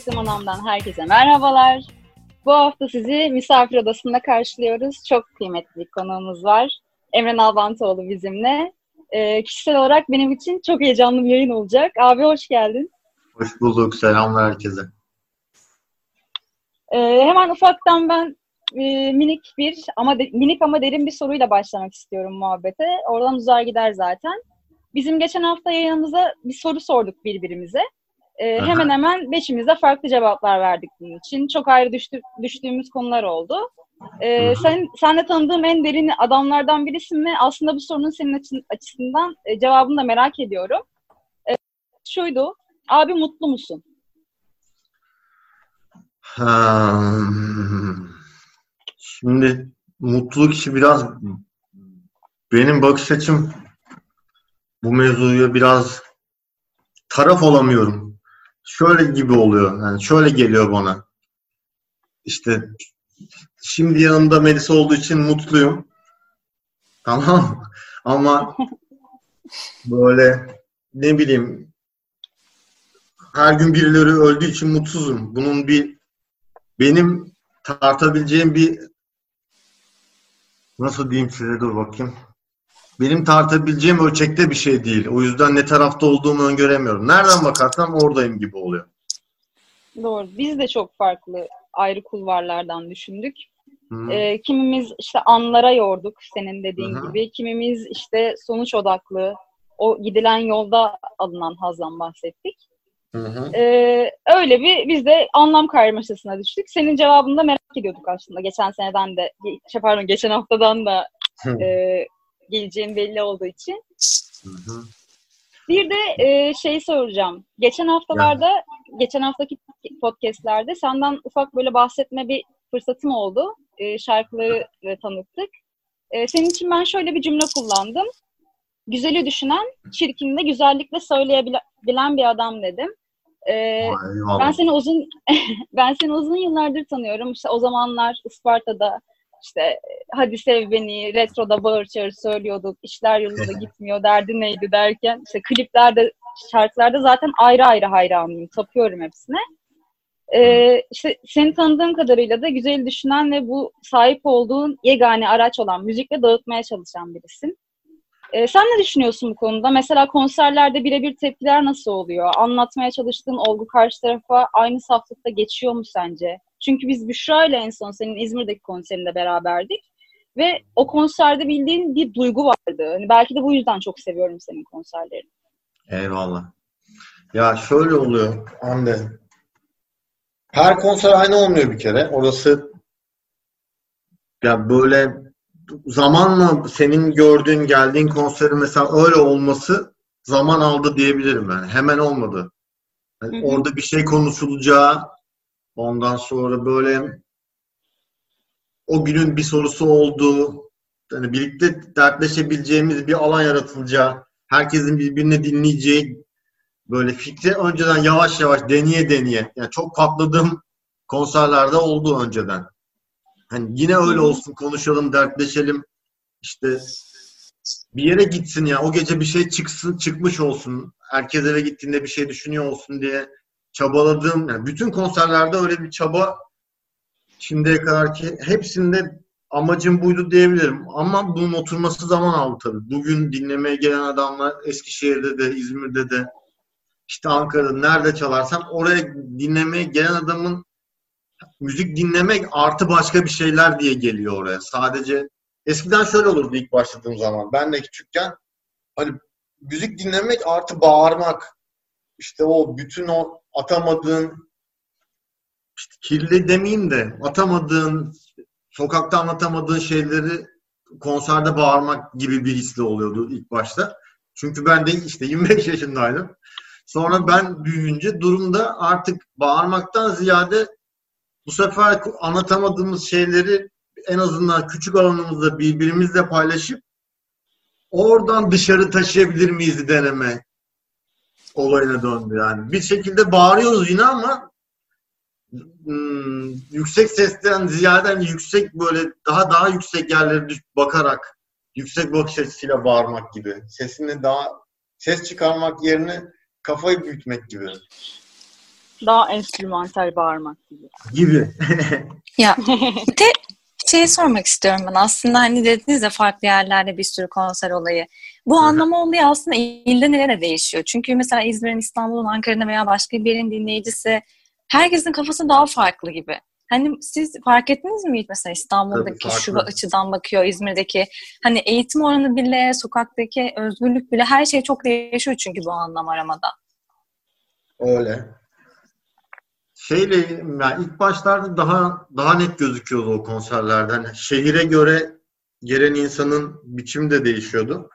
Septim Anam'dan herkese merhabalar. Bu hafta sizi misafir odasında karşılıyoruz. Çok kıymetli bir konuğumuz var. Emre Nalbantoğlu bizimle. Ee, kişisel olarak benim için çok heyecanlı bir yayın olacak. Abi hoş geldin. Hoş bulduk. Selamlar herkese. Ee, hemen ufaktan ben e, minik bir ama de, minik ama derin bir soruyla başlamak istiyorum muhabbete. Oradan uzar gider zaten. Bizim geçen hafta yayınımıza bir soru sorduk birbirimize. Ee, hemen hemen beşimiz de farklı cevaplar verdik bunun için. Çok ayrı düştü, düştüğümüz konular oldu. Ee, sen senle tanıdığım en derin adamlardan birisin ve aslında bu sorunun senin açın, açısından e, cevabını da merak ediyorum. Ee, şuydu, abi mutlu musun? Hmm. Şimdi mutluluk işi biraz benim bakış açım bu mevzuya biraz taraf olamıyorum. Şöyle gibi oluyor. Yani şöyle geliyor bana. İşte şimdi yanımda Melisa olduğu için mutluyum. Tamam Ama böyle ne bileyim her gün birileri öldüğü için mutsuzum. Bunun bir benim tartabileceğim bir nasıl diyeyim size dur bakayım. Benim tartabileceğim ölçekte bir şey değil. O yüzden ne tarafta olduğumu öngöremiyorum. Nereden bakarsam oradayım gibi oluyor. Doğru. Biz de çok farklı ayrı kulvarlardan düşündük. Ee, kimimiz işte anlara yorduk senin dediğin Hı-hı. gibi. Kimimiz işte sonuç odaklı, o gidilen yolda alınan hazdan bahsettik. Ee, öyle bir biz de anlam karmaşasına düştük. Senin cevabını da merak ediyorduk aslında. Geçen seneden de, şey pardon geçen haftadan da e, geleceğin belli olduğu için. Bir de e, şey soracağım. Geçen haftalarda, yani. geçen haftaki podcastlerde senden ufak böyle bahsetme bir fırsatım oldu. E, şarkıları tanıttık. E, senin için ben şöyle bir cümle kullandım. Güzeli düşünen, çirkini de güzellikle söyleyebilen bir adam dedim. Ee, ben seni uzun ben seni uzun yıllardır tanıyorum. İşte o zamanlar Isparta'da işte hadi sev beni, retroda bağır çağır söylüyorduk. İşler yolunda gitmiyor, derdi neydi derken işte kliplerde, şarkılarda zaten ayrı ayrı hayranıyım. Tapıyorum hepsine. Ee, işte seni tanıdığım kadarıyla da güzel düşünen ve bu sahip olduğun yegane araç olan müzikle dağıtmaya çalışan birisin. Ee, sen ne düşünüyorsun bu konuda? Mesela konserlerde birebir tepkiler nasıl oluyor? Anlatmaya çalıştığın olgu karşı tarafa aynı saflıkta geçiyor mu sence? Çünkü biz Büşra ile en son senin İzmir'deki konserinde beraberdik. Ve o konserde bildiğin bir duygu vardı. Hani belki de bu yüzden çok seviyorum senin konserlerini. Eyvallah. Ya şöyle oluyor Hande. Her konser aynı olmuyor bir kere. Orası ya böyle zamanla senin gördüğün, geldiğin konserin mesela öyle olması zaman aldı diyebilirim yani. Hemen olmadı. Yani orada bir şey konuşulacağı, ondan sonra böyle o günün bir sorusu olduğu, yani birlikte dertleşebileceğimiz bir alan yaratılacağı, herkesin birbirini dinleyeceği böyle fikri önceden yavaş yavaş deneye deneye yani çok patladığım konserlerde oldu önceden. Hani yine öyle olsun konuşalım, dertleşelim. İşte bir yere gitsin ya o gece bir şey çıksın, çıkmış olsun. Herkes eve gittiğinde bir şey düşünüyor olsun diye çabaladığım yani bütün konserlerde öyle bir çaba şimdiye kadar ki hepsinde amacım buydu diyebilirim. Ama bunun oturması zaman aldı tabii. Bugün dinlemeye gelen adamlar Eskişehir'de de, İzmir'de de, işte Ankara'da nerede çalarsam oraya dinlemeye gelen adamın müzik dinlemek artı başka bir şeyler diye geliyor oraya. Sadece eskiden şöyle olurdu ilk başladığım zaman. Ben de küçükken hani müzik dinlemek artı bağırmak işte o bütün o atamadığın işte kirli demeyeyim de atamadığın sokakta anlatamadığın şeyleri konserde bağırmak gibi bir hisle oluyordu ilk başta. Çünkü ben de işte 25 yaşındaydım. Sonra ben büyüyünce durumda artık bağırmaktan ziyade bu sefer anlatamadığımız şeyleri en azından küçük alanımızda birbirimizle paylaşıp oradan dışarı taşıyabilir miyiz deneme olayına döndü yani. Bir şekilde bağırıyoruz yine ama hmm, yüksek sesten ziyade hani yüksek böyle daha daha yüksek yerlere bakarak yüksek bakış açısıyla bağırmak gibi. Sesini daha ses çıkarmak yerine kafayı büyütmek gibi. daha enstrümantal bağırmak gibi. Gibi. ya bir de şeyi sormak istiyorum ben. Aslında hani dediniz ya farklı yerlerde bir sürü konser olayı. Bu Hı-hı. anlama olayı aslında ilde nelere değişiyor? Çünkü mesela İzmir'in, İstanbul'un, Ankara'nın veya başka bir yerin dinleyicisi herkesin kafası daha farklı gibi. Hani siz fark ettiniz mi mesela İstanbul'daki şu açıdan bakıyor, İzmir'deki hani eğitim oranı bile, sokaktaki özgürlük bile her şey çok değişiyor çünkü bu anlam aramada. Öyle. Şeyle yani ilk başlarda daha daha net gözüküyordu o konserlerden. Yani şehire göre gelen insanın biçimi de değişiyordu.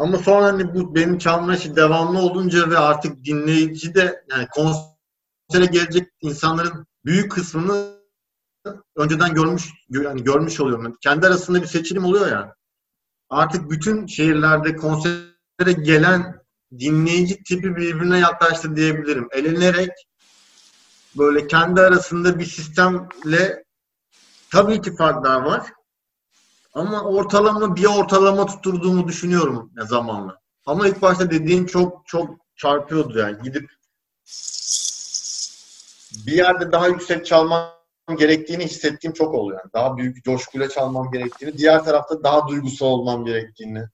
Ama sonra hani bu benim çalma işi devamlı olunca ve artık dinleyici de yani konsere gelecek insanların büyük kısmını önceden görmüş yani görmüş oluyorum. Kendi arasında bir seçilim oluyor ya. Artık bütün şehirlerde konsere gelen dinleyici tipi birbirine yaklaştı diyebilirim. Elenerek böyle kendi arasında bir sistemle tabii ki farklar var. Ama ortalama bir ortalama tutturduğumu düşünüyorum zamanla. Ama ilk başta dediğin çok çok çarpıyordu yani. Gidip bir yerde daha yüksek çalmam gerektiğini hissettiğim çok oluyor. Yani daha büyük coşkuyla çalmam gerektiğini, diğer tarafta daha duygusal olmam gerektiğini,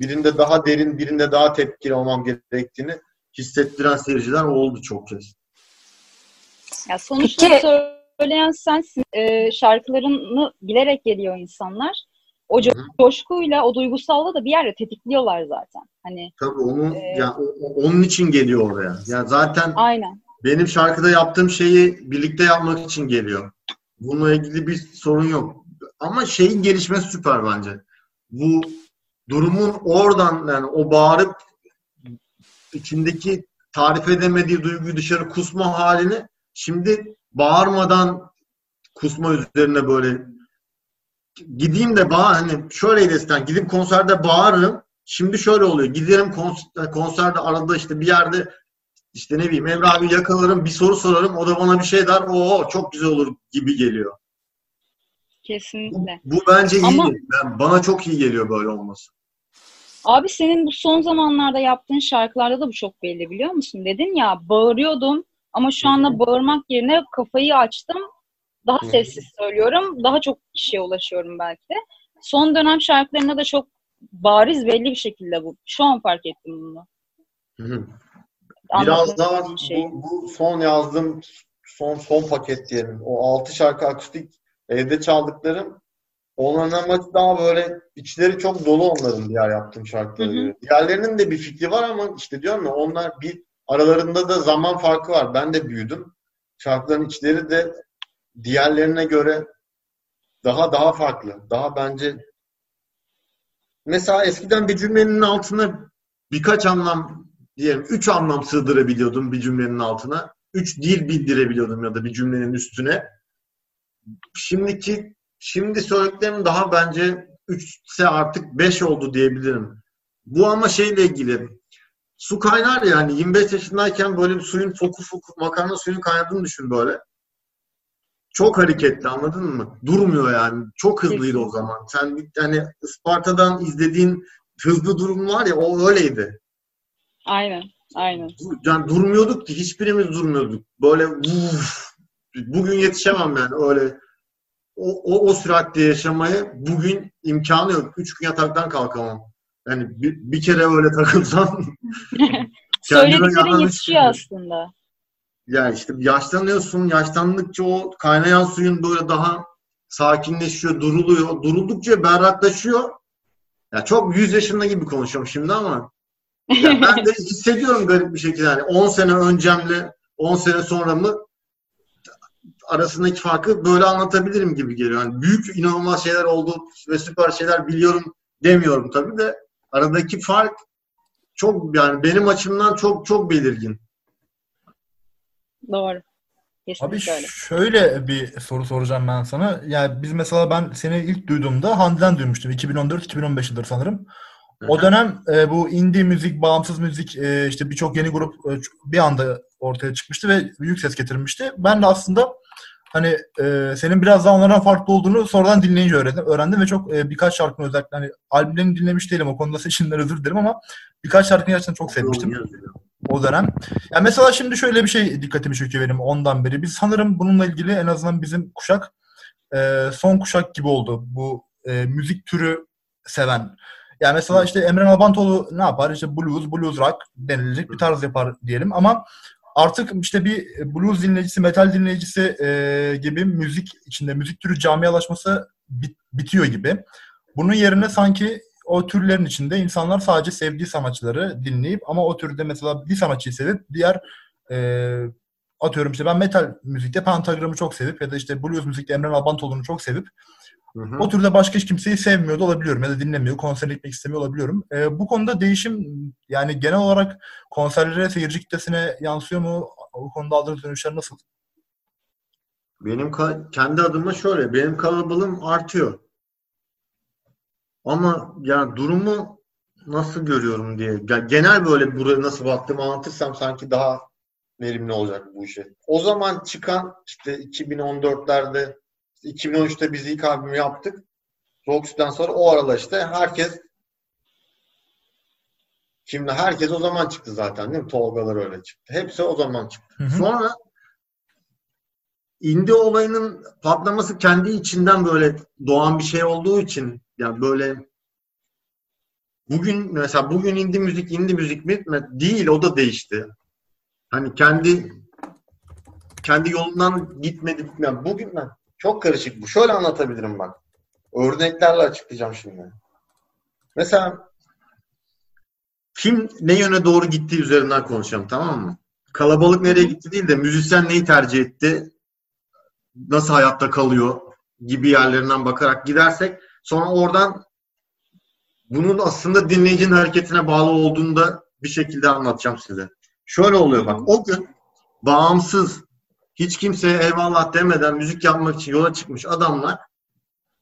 birinde daha derin, birinde daha tepkili olmam gerektiğini hissettiren seyirciler oldu çok kez. Ya sonuçta Peki. söyleyen sensin. E, şarkılarını bilerek geliyor insanlar. O co- coşkuyla, o duygusallığı da bir yerde tetikliyorlar zaten. Hani Tabii onun e, yani onun için geliyor oraya. Yani zaten Aynen. Benim şarkıda yaptığım şeyi birlikte yapmak için geliyor. Bununla ilgili bir sorun yok. Ama şeyin gelişmesi süper bence. Bu durumun oradan yani o bağırıp içindeki tarif edemediği duyguyu dışarı kusma halini şimdi bağırmadan kusma üzerine böyle gideyim de bağır hani şöyle eskiden gidip konserde bağırırım. Şimdi şöyle oluyor. Giderim konserde arada işte bir yerde işte ne bileyim Emre abi yakalarım bir soru sorarım o da bana bir şey der o çok güzel olur gibi geliyor. Kesinlikle. Bu, bu bence iyi. Ama, ben, bana çok iyi geliyor böyle olması. Abi senin bu son zamanlarda yaptığın şarkılarda da bu çok belli biliyor musun? Dedin ya bağırıyordum ama şu anda bağırmak yerine kafayı açtım. Daha sessiz söylüyorum. Daha çok kişiye ulaşıyorum belki de. Son dönem şarkılarında da çok bariz belli bir şekilde bu. Şu an fark ettim bunu. Hı Biraz daha şey. bu, bu son yazdığım son son paket diyelim. O altı şarkı akustik evde çaldıklarım onların amacı daha böyle içleri çok dolu onların diğer yaptığım şarkıları. Hı hı. Diğerlerinin de bir fikri var ama işte diyorum ya onlar bir aralarında da zaman farkı var. Ben de büyüdüm. Şarkıların içleri de diğerlerine göre daha daha farklı. Daha bence mesela eskiden bir cümlenin altına birkaç anlam diyelim üç anlam sığdırabiliyordum bir cümlenin altına. Üç dil bildirebiliyordum ya da bir cümlenin üstüne. Şimdiki şimdi söylediklerim daha bence üçse artık beş oldu diyebilirim. Bu ama şeyle ilgili su kaynar yani 25 yaşındayken böyle suyun fokur fokur makarna suyun kaynadığını düşün böyle. Çok hareketli anladın mı? Durmuyor yani. Çok hızlıydı o zaman. Sen yani Isparta'dan izlediğin hızlı durum var ya o öyleydi. Aynen. Aynen. Yani durmuyorduk ki hiçbirimiz durmuyorduk. Böyle uf, bugün yetişemem yani öyle o, o, o süratte yaşamayı bugün imkanı yok. Üç gün yataktan kalkamam. Yani bir, bir kere öyle takılsam Söylediklerin yetişiyor aslında. Yani işte yaşlanıyorsun. Yaşlandıkça o kaynayan suyun böyle daha sakinleşiyor, duruluyor. Duruldukça berraklaşıyor. Ya çok yüz yaşında gibi konuşuyorum şimdi ama ya ben de hissediyorum garip bir şekilde. Yani 10 sene öncemle 10 sene sonra mı arasındaki farkı böyle anlatabilirim gibi geliyor. Yani büyük inanılmaz şeyler oldu ve süper şeyler biliyorum demiyorum tabii de aradaki fark çok yani benim açımdan çok çok belirgin. Doğru. Kesinlikle Abi öyle. şöyle bir soru soracağım ben sana. Yani biz mesela ben seni ilk duyduğumda Hande'den duymuştum. 2014-2015 yıldır sanırım. O dönem e, bu indie müzik, bağımsız müzik, e, işte birçok yeni grup e, bir anda ortaya çıkmıştı ve büyük ses getirmişti. Ben de aslında hani e, senin biraz daha onlardan farklı olduğunu sonradan dinleyince öğrendim. Öğrendim ve çok e, birkaç şarkını özellikle hani albümlerini dinlemiş değilim. O konuda seçimden özür dilerim ama birkaç şarkını gerçekten çok sevmiştim. O dönem. Yani mesela şimdi şöyle bir şey dikkatimi çekiyor benim ondan beri. Biz sanırım bununla ilgili en azından bizim kuşak e, son kuşak gibi oldu. Bu e, müzik türü seven. Yani mesela işte Emre Nabantoğlu ne yapar? İşte blues, blues rock denilecek bir tarz yapar diyelim ama artık işte bir blues dinleyicisi, metal dinleyicisi e, gibi müzik içinde, müzik türü camialaşması bit, bitiyor gibi. Bunun yerine sanki o türlerin içinde insanlar sadece sevdiği sanatçıları dinleyip ama o türde mesela bir sanatçıyı sevip diğer e, atıyorum işte ben metal müzikte Pentagram'ı çok sevip ya da işte blues müzikte Emre Albantoğlu'nu çok sevip Hı hı. O türde başka hiç kimseyi sevmiyor da olabiliyorum ya da dinlemiyor, konser gitmek istemiyor olabiliyorum. E, bu konuda değişim yani genel olarak konserlere, seyirci kitlesine yansıyor mu? Bu konuda aldığınız dönüşler nasıl? Benim kendi adıma şöyle, benim kalabalığım artıyor. Ama yani durumu nasıl görüyorum diye. Yani genel böyle buraya nasıl baktığımı anlatırsam sanki daha verimli olacak bu işe. O zaman çıkan işte 2014'lerde 2013'te biz ilk albümü yaptık. Roxy'den sonra o aralar işte herkes Şimdi herkes o zaman çıktı zaten değil mi? Tolgalar öyle çıktı. Hepsi o zaman çıktı. Hı hı. Sonra indie olayının patlaması kendi içinden böyle doğan bir şey olduğu için yani böyle bugün mesela bugün indie müzik indie müzik mi? Değil o da değişti. Hani kendi kendi yolundan gitmedi. Yani bugün ben çok karışık bu. Şöyle anlatabilirim bak. Örneklerle açıklayacağım şimdi. Mesela kim ne yöne doğru gittiği üzerinden konuşalım tamam mı? Kalabalık nereye gitti değil de müzisyen neyi tercih etti, nasıl hayatta kalıyor gibi yerlerinden bakarak gidersek sonra oradan bunun aslında dinleyicinin hareketine bağlı olduğunu da bir şekilde anlatacağım size. Şöyle oluyor bak o gün bağımsız hiç kimseye eyvallah demeden müzik yapmak için yola çıkmış adamlar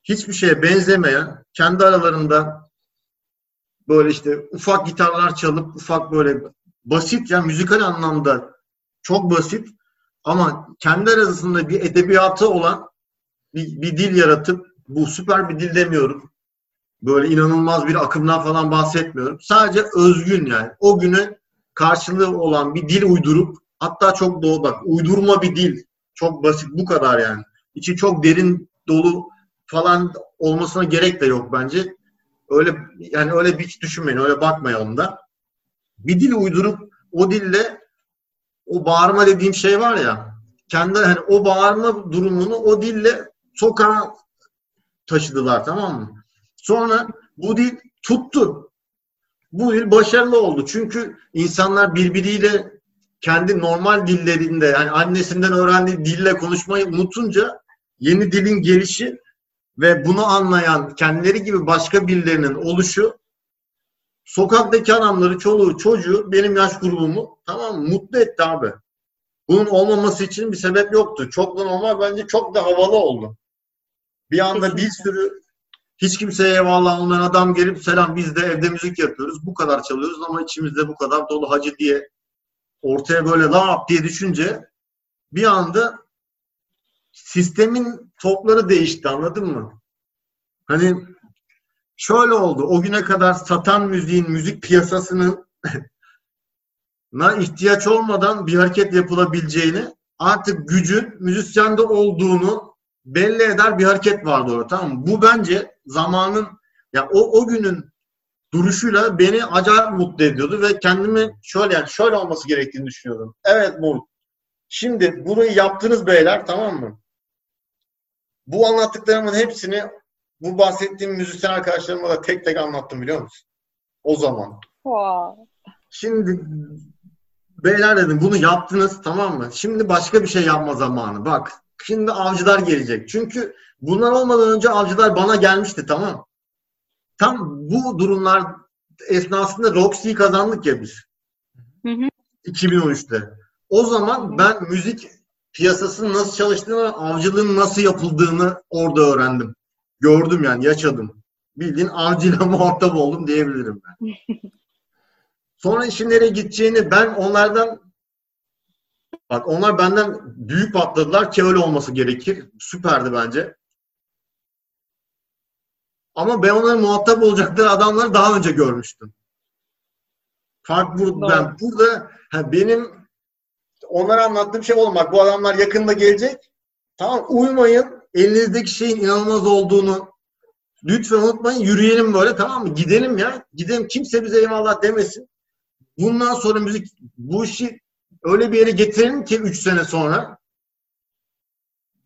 hiçbir şeye benzemeyen kendi aralarında böyle işte ufak gitarlar çalıp ufak böyle basit yani müzikal anlamda çok basit ama kendi arasında bir edebiyatı olan bir, bir dil yaratıp bu süper bir dil demiyorum. Böyle inanılmaz bir akımdan falan bahsetmiyorum. Sadece özgün yani. O güne karşılığı olan bir dil uydurup Hatta çok doğu bak uydurma bir dil. Çok basit bu kadar yani. İçi çok derin dolu falan olmasına gerek de yok bence. Öyle yani öyle hiç düşünmeyin. Öyle bakmayalım da. Bir dil uydurup o dille o bağırma dediğim şey var ya kendi hani o bağırma durumunu o dille sokağa taşıdılar tamam mı? Sonra bu dil tuttu. Bu dil başarılı oldu. Çünkü insanlar birbiriyle kendi normal dillerinde yani annesinden öğrendiği dille konuşmayı unutunca yeni dilin gelişi ve bunu anlayan kendileri gibi başka birilerinin oluşu sokaktaki adamları, çoluğu, çocuğu, benim yaş grubumu tamam mı? Mutlu etti abi. Bunun olmaması için bir sebep yoktu. Çok da normal bence çok da havalı oldu. Bir anda bir sürü hiç kimseye eyvallah olmayan adam gelip selam biz de evde müzik yapıyoruz. Bu kadar çalıyoruz ama içimizde bu kadar dolu hacı diye ortaya böyle lap diye düşünce bir anda sistemin topları değişti anladın mı? Hani şöyle oldu. O güne kadar satan müziğin, müzik piyasasının na ihtiyaç olmadan bir hareket yapılabileceğini artık gücün müzisyende olduğunu belli eder bir hareket vardı orada tamam mı? Bu bence zamanın ya o, o günün duruşuyla beni acayip mutlu ediyordu ve kendimi şöyle yani şöyle olması gerektiğini düşünüyordum. Evet Moruk. Şimdi burayı yaptınız beyler tamam mı? Bu anlattıklarımın hepsini bu bahsettiğim müzisyen arkadaşlarıma da tek tek anlattım biliyor musun? O zaman. Wow. Şimdi beyler dedim bunu yaptınız tamam mı? Şimdi başka bir şey yapma zamanı. Bak şimdi avcılar gelecek. Çünkü bunlar olmadan önce avcılar bana gelmişti tamam tam bu durumlar esnasında Roxy'yi kazandık ya biz. Hı hı. 2013'te. O zaman ben müzik piyasasının nasıl çalıştığını, avcılığın nasıl yapıldığını orada öğrendim. Gördüm yani, yaşadım. Bildiğin avcıyla muhatap oldum diyebilirim ben. Sonra işin nereye gideceğini ben onlardan bak onlar benden büyük patladılar ki öyle olması gerekir. Süperdi bence. Ama ben onların muhatap olacakları adamları daha önce görmüştüm. Fark burada. Ben burada ha, benim onlara anlattığım şey olmak. Bu adamlar yakında gelecek. Tamam uymayın. Elinizdeki şeyin inanılmaz olduğunu lütfen unutmayın. Yürüyelim böyle tamam mı? Gidelim ya. Gidelim. Kimse bize eyvallah demesin. Bundan sonra müzik bu işi öyle bir yere getirelim ki 3 sene sonra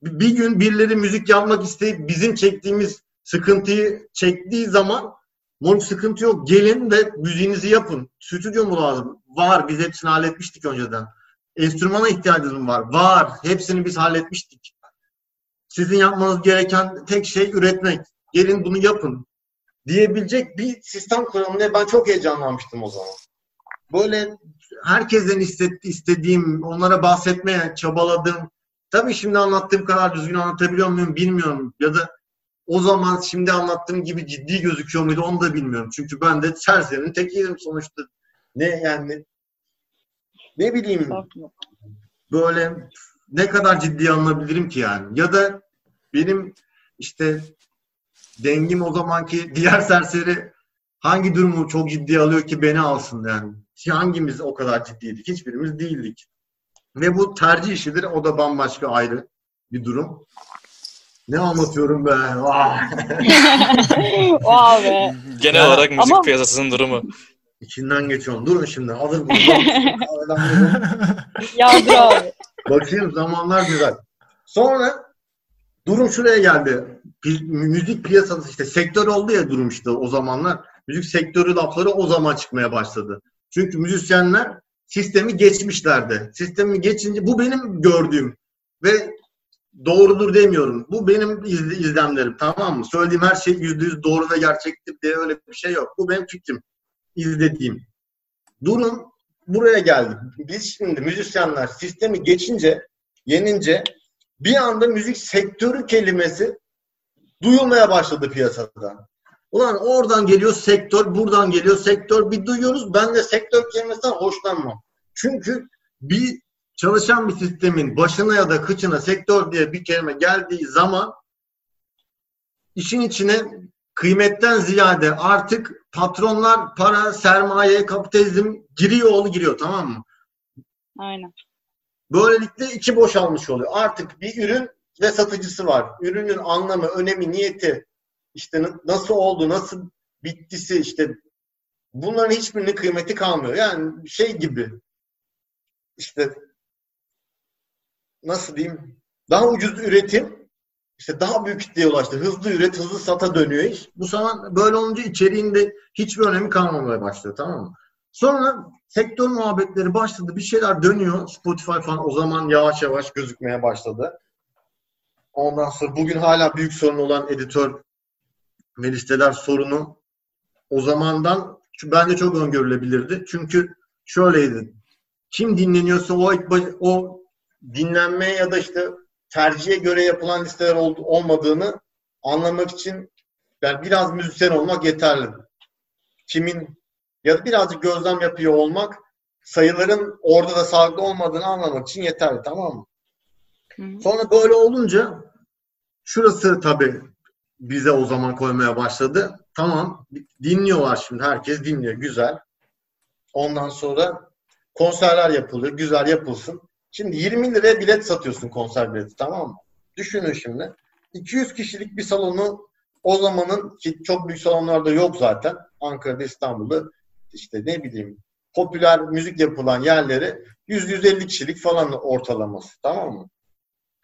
bir gün birileri müzik yapmak isteyip bizim çektiğimiz sıkıntıyı çektiği zaman moruk sıkıntı yok. Gelin ve müziğinizi yapın. Stüdyo mu lazım? Var. Biz hepsini halletmiştik önceden. Enstrümana ihtiyacımız var. Var. Hepsini biz halletmiştik. Sizin yapmanız gereken tek şey üretmek. Gelin bunu yapın. Diyebilecek bir sistem kuralım ben çok heyecanlanmıştım o zaman. Böyle herkesten istediğim, onlara bahsetmeye çabaladığım Tabii şimdi anlattığım kadar düzgün anlatabiliyor muyum bilmiyorum. Ya da o zaman şimdi anlattığım gibi ciddi gözüküyor muydu onu da bilmiyorum. Çünkü ben de serserinin tekiydim sonuçta. Ne yani ne bileyim böyle ne kadar ciddi anlayabilirim ki yani. Ya da benim işte dengim o zamanki diğer serseri hangi durumu çok ciddi alıyor ki beni alsın yani. Hangimiz o kadar ciddiydik? Hiçbirimiz değildik. Ve bu tercih işidir. O da bambaşka ayrı bir durum. Ne anlatıyorum be? Vah. Vay be. Genel ya, olarak müzik ama... piyasasının durumu. İçinden geçiyorum. Durun şimdi. Alır bunu. ya dur abi. Bakayım zamanlar güzel. Sonra durum şuraya geldi. Müzik piyasası işte sektör oldu ya durum işte o zamanlar. Müzik sektörü lafları o zaman çıkmaya başladı. Çünkü müzisyenler sistemi geçmişlerdi. Sistemi geçince bu benim gördüğüm ve doğrudur demiyorum. Bu benim izlemlerim tamam mı? Söylediğim her şey yüzde yüz doğru ve gerçektir diye öyle bir şey yok. Bu benim fikrim. izlediğim. Durum buraya geldi. Biz şimdi müzisyenler sistemi geçince, yenince bir anda müzik sektörü kelimesi duyulmaya başladı piyasada. Ulan oradan geliyor sektör, buradan geliyor sektör. Bir duyuyoruz. Ben de sektör kelimesinden hoşlanmam. Çünkü bir çalışan bir sistemin başına ya da kıçına sektör diye bir kelime geldiği zaman işin içine kıymetten ziyade artık patronlar para, sermaye, kapitalizm giriyor oğlu giriyor tamam mı? Aynen. Böylelikle içi boşalmış oluyor. Artık bir ürün ve satıcısı var. Ürünün anlamı, önemi, niyeti, işte nasıl oldu, nasıl bittisi işte bunların hiçbirinin kıymeti kalmıyor. Yani şey gibi işte nasıl diyeyim daha ucuz üretim işte daha büyük kitleye ulaştı. Hızlı üret, hızlı sata dönüyor iş. Bu zaman böyle olunca içeriğinde hiçbir önemi kalmamaya başlıyor tamam mı? Sonra sektör muhabbetleri başladı. Bir şeyler dönüyor. Spotify falan o zaman yavaş yavaş gözükmeye başladı. Ondan sonra bugün hala büyük sorun olan editör ve listeler sorunu o zamandan bence çok öngörülebilirdi. Çünkü şöyleydi. Kim dinleniyorsa o, o dinlenmeye ya da işte tercihe göre yapılan listeler ol, olmadığını anlamak için yani biraz müzisyen olmak yeterli. Kimin ya da birazcık gözlem yapıyor olmak sayıların orada da sağlıklı olmadığını anlamak için yeterli tamam mı? Hı. Sonra böyle olunca şurası tabii bize o zaman koymaya başladı. Tamam dinliyorlar şimdi herkes dinliyor güzel. Ondan sonra konserler yapılıyor güzel yapılsın. Şimdi 20 liraya bilet satıyorsun konser bileti tamam mı? Düşünün şimdi. 200 kişilik bir salonu o zamanın ki çok büyük salonlarda yok zaten. Ankara'da İstanbul'da işte ne bileyim popüler müzik yapılan yerleri 100-150 kişilik falan ortalaması tamam mı?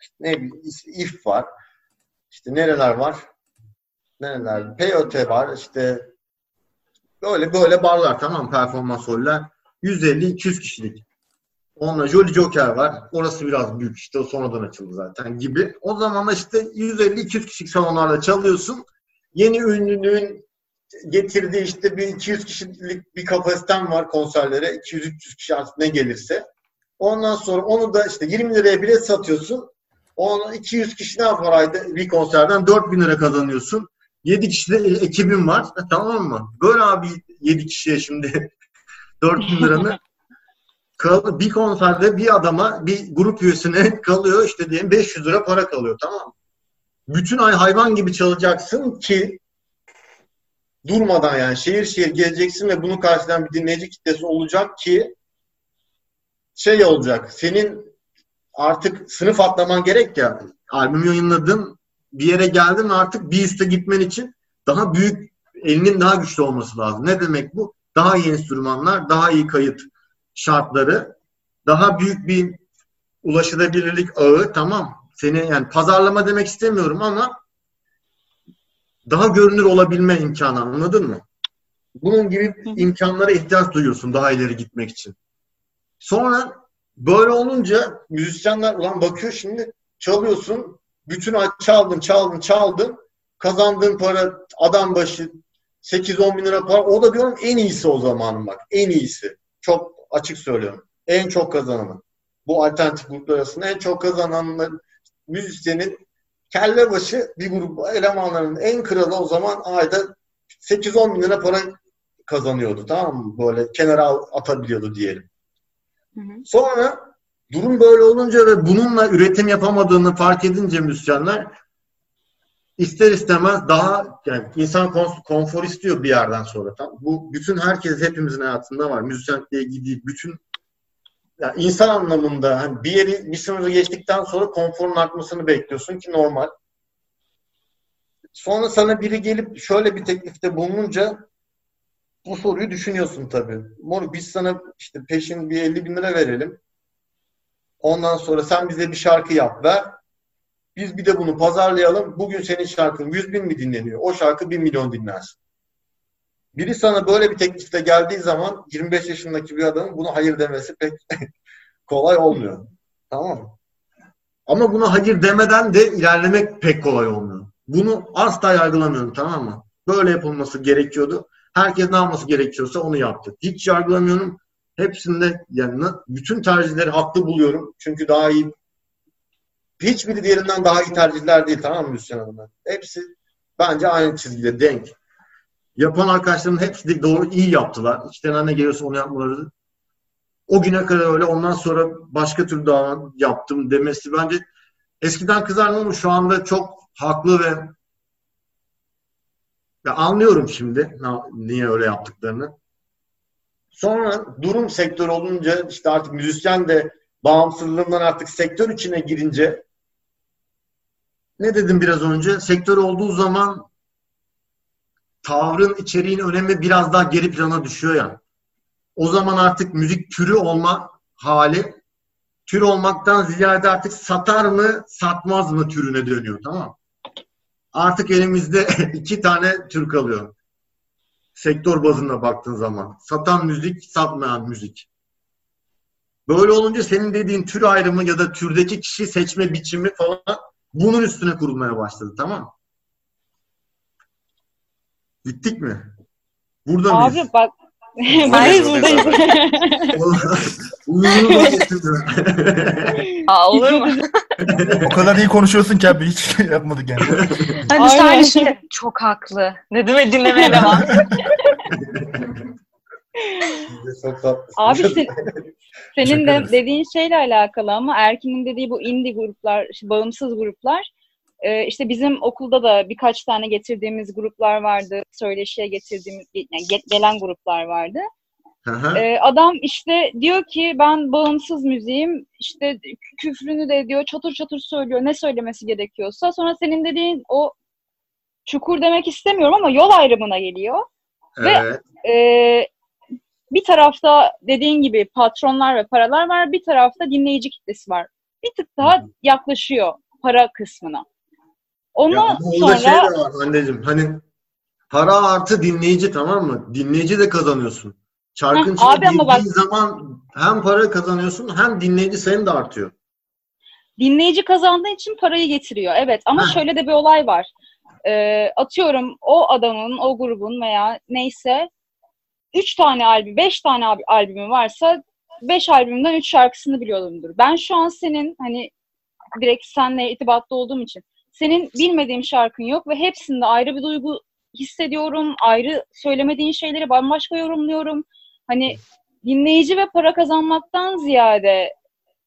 İşte ne bileyim if var. İşte nereler var? Nereler? Peyote var işte böyle böyle barlar tamam performans holler. 150-200 kişilik. Onunla Jolly Joker var. Orası biraz büyük işte o sonradan açıldı zaten gibi. O zaman işte 150-200 kişilik salonlarda çalıyorsun. Yeni ünlünün getirdiği işte bir 200 kişilik bir kapasiten var konserlere. 200-300 kişi artık ne gelirse. Ondan sonra onu da işte 20 liraya bilet satıyorsun. Onu 200 kişi ne yapar ayda bir konserden 4000 lira kazanıyorsun. 7 kişi de ekibim var. E, tamam mı? Böyle abi 7 kişiye şimdi 4 bin liranı bir konserde bir adama bir grup üyesine kalıyor işte diyelim 500 lira para kalıyor tamam? Bütün ay hayvan gibi çalacaksın ki durmadan yani şehir şehir gezeceksin ve bunu karşılayan bir dinleyici kitlesi olacak ki şey olacak. Senin artık sınıf atlaman gerek ya. Albüm yayınladın, bir yere geldin artık bir üste gitmen için daha büyük, elinin daha güçlü olması lazım. Ne demek bu? Daha iyi enstrümanlar, daha iyi kayıt şartları, daha büyük bir ulaşılabilirlik ağı tamam. Seni yani pazarlama demek istemiyorum ama daha görünür olabilme imkanı anladın mı? Bunun gibi imkanlara ihtiyaç duyuyorsun daha ileri gitmek için. Sonra böyle olunca müzisyenler ulan bakıyor şimdi çalıyorsun bütün çaldın çaldın çaldın kazandığın para adam başı 8-10 bin lira para o da diyorum en iyisi o zamanın bak en iyisi. Çok açık söylüyorum. En çok kazananı. Bu alternatif gruplar arasında en çok kazananların müzisyenin kelle başı bir grup elemanların en kralı o zaman ayda 8-10 bin lira para kazanıyordu tamam mı? Böyle kenara atabiliyordu diyelim. Hı hı. Sonra durum böyle olunca ve bununla üretim yapamadığını fark edince müzisyenler ister istemez daha yani insan konfor istiyor bir yerden sonra. Tamam. Bu bütün herkes hepimizin hayatında var. Müzisyenlikle ilgili bütün yani insan anlamında hani bir yeri bir sınırı geçtikten sonra konforun artmasını bekliyorsun ki normal. Sonra sana biri gelip şöyle bir teklifte bulununca bu soruyu düşünüyorsun tabii. Mor biz sana işte peşin bir 50 bin lira verelim. Ondan sonra sen bize bir şarkı yap ver. Biz bir de bunu pazarlayalım. Bugün senin şarkın 100 bin mi dinleniyor? O şarkı 1 milyon dinlensin. Biri sana böyle bir teklifte geldiği zaman 25 yaşındaki bir adamın bunu hayır demesi pek kolay olmuyor. Tamam mı? Ama buna hayır demeden de ilerlemek pek kolay olmuyor. Bunu asla yargılamıyorum tamam mı? Böyle yapılması gerekiyordu. Herkes ne yapması gerekiyorsa onu yaptı. Hiç yargılamıyorum. Hepsinde yani bütün tercihleri haklı buluyorum. Çünkü daha iyi hiçbiri diğerinden daha iyi tercihler değil tamam mı Müslüman Hanımlar? Hepsi bence aynı çizgide denk. Yapan arkadaşlarımın hepsi de doğru iyi yaptılar. İçten ne geliyorsa onu yapmaları. O güne kadar öyle ondan sonra başka türlü daha yaptım demesi bence eskiden kızardım ama şu anda çok haklı ve ya anlıyorum şimdi niye öyle yaptıklarını. Sonra durum sektör olunca işte artık müzisyen de bağımsızlığından artık sektör içine girince ne dedim biraz önce? Sektör olduğu zaman tavrın, içeriğin önemi biraz daha geri plana düşüyor yani. O zaman artık müzik türü olma hali tür olmaktan ziyade artık satar mı, satmaz mı türüne dönüyor tamam Artık elimizde iki tane tür kalıyor. Sektör bazında baktığın zaman. Satan müzik, satmayan müzik. Böyle olunca senin dediğin tür ayrımı ya da türdeki kişi seçme biçimi falan bunun üstüne kurulmaya başladı tamam Gittik mi? Burada Abi mıyız? bak Buradayız buradayız. Aa, olur mu? o kadar iyi konuşuyorsun ki abi hiç yapmadık yani. Hani sadece şey, çok haklı. Ne demek dinlemeye devam. Abi sen, senin de dediğin şeyle alakalı ama Erkin'in dediği bu indie gruplar, bağımsız gruplar ee, işte bizim okulda da birkaç tane getirdiğimiz gruplar vardı. Söyleşiye getirdiğimiz, yani gelen gruplar vardı. Ee, adam işte diyor ki ben bağımsız müziğim işte küfrünü de diyor çatır çatır söylüyor ne söylemesi gerekiyorsa sonra senin dediğin o çukur demek istemiyorum ama yol ayrımına geliyor. Evet. Ve e, bir tarafta dediğin gibi patronlar ve paralar var bir tarafta dinleyici kitlesi var. Bir tık daha yaklaşıyor para kısmına. Ondan ya, sonra... şey de var anneciğim hani para artı dinleyici tamam mı? Dinleyici de kazanıyorsun. Çarkın içine bak... zaman hem para kazanıyorsun hem dinleyici sayın da artıyor. Dinleyici kazandığı için parayı getiriyor. Evet ama Heh. şöyle de bir olay var. Ee, atıyorum o adamın, o grubun veya neyse üç tane albüm, beş tane albümü varsa beş albümden üç şarkısını biliyorumdur. Ben şu an senin hani direkt seninle irtibatlı olduğum için senin bilmediğim şarkın yok ve hepsinde ayrı bir duygu hissediyorum. Ayrı söylemediğin şeyleri bambaşka yorumluyorum. Hani dinleyici ve para kazanmaktan ziyade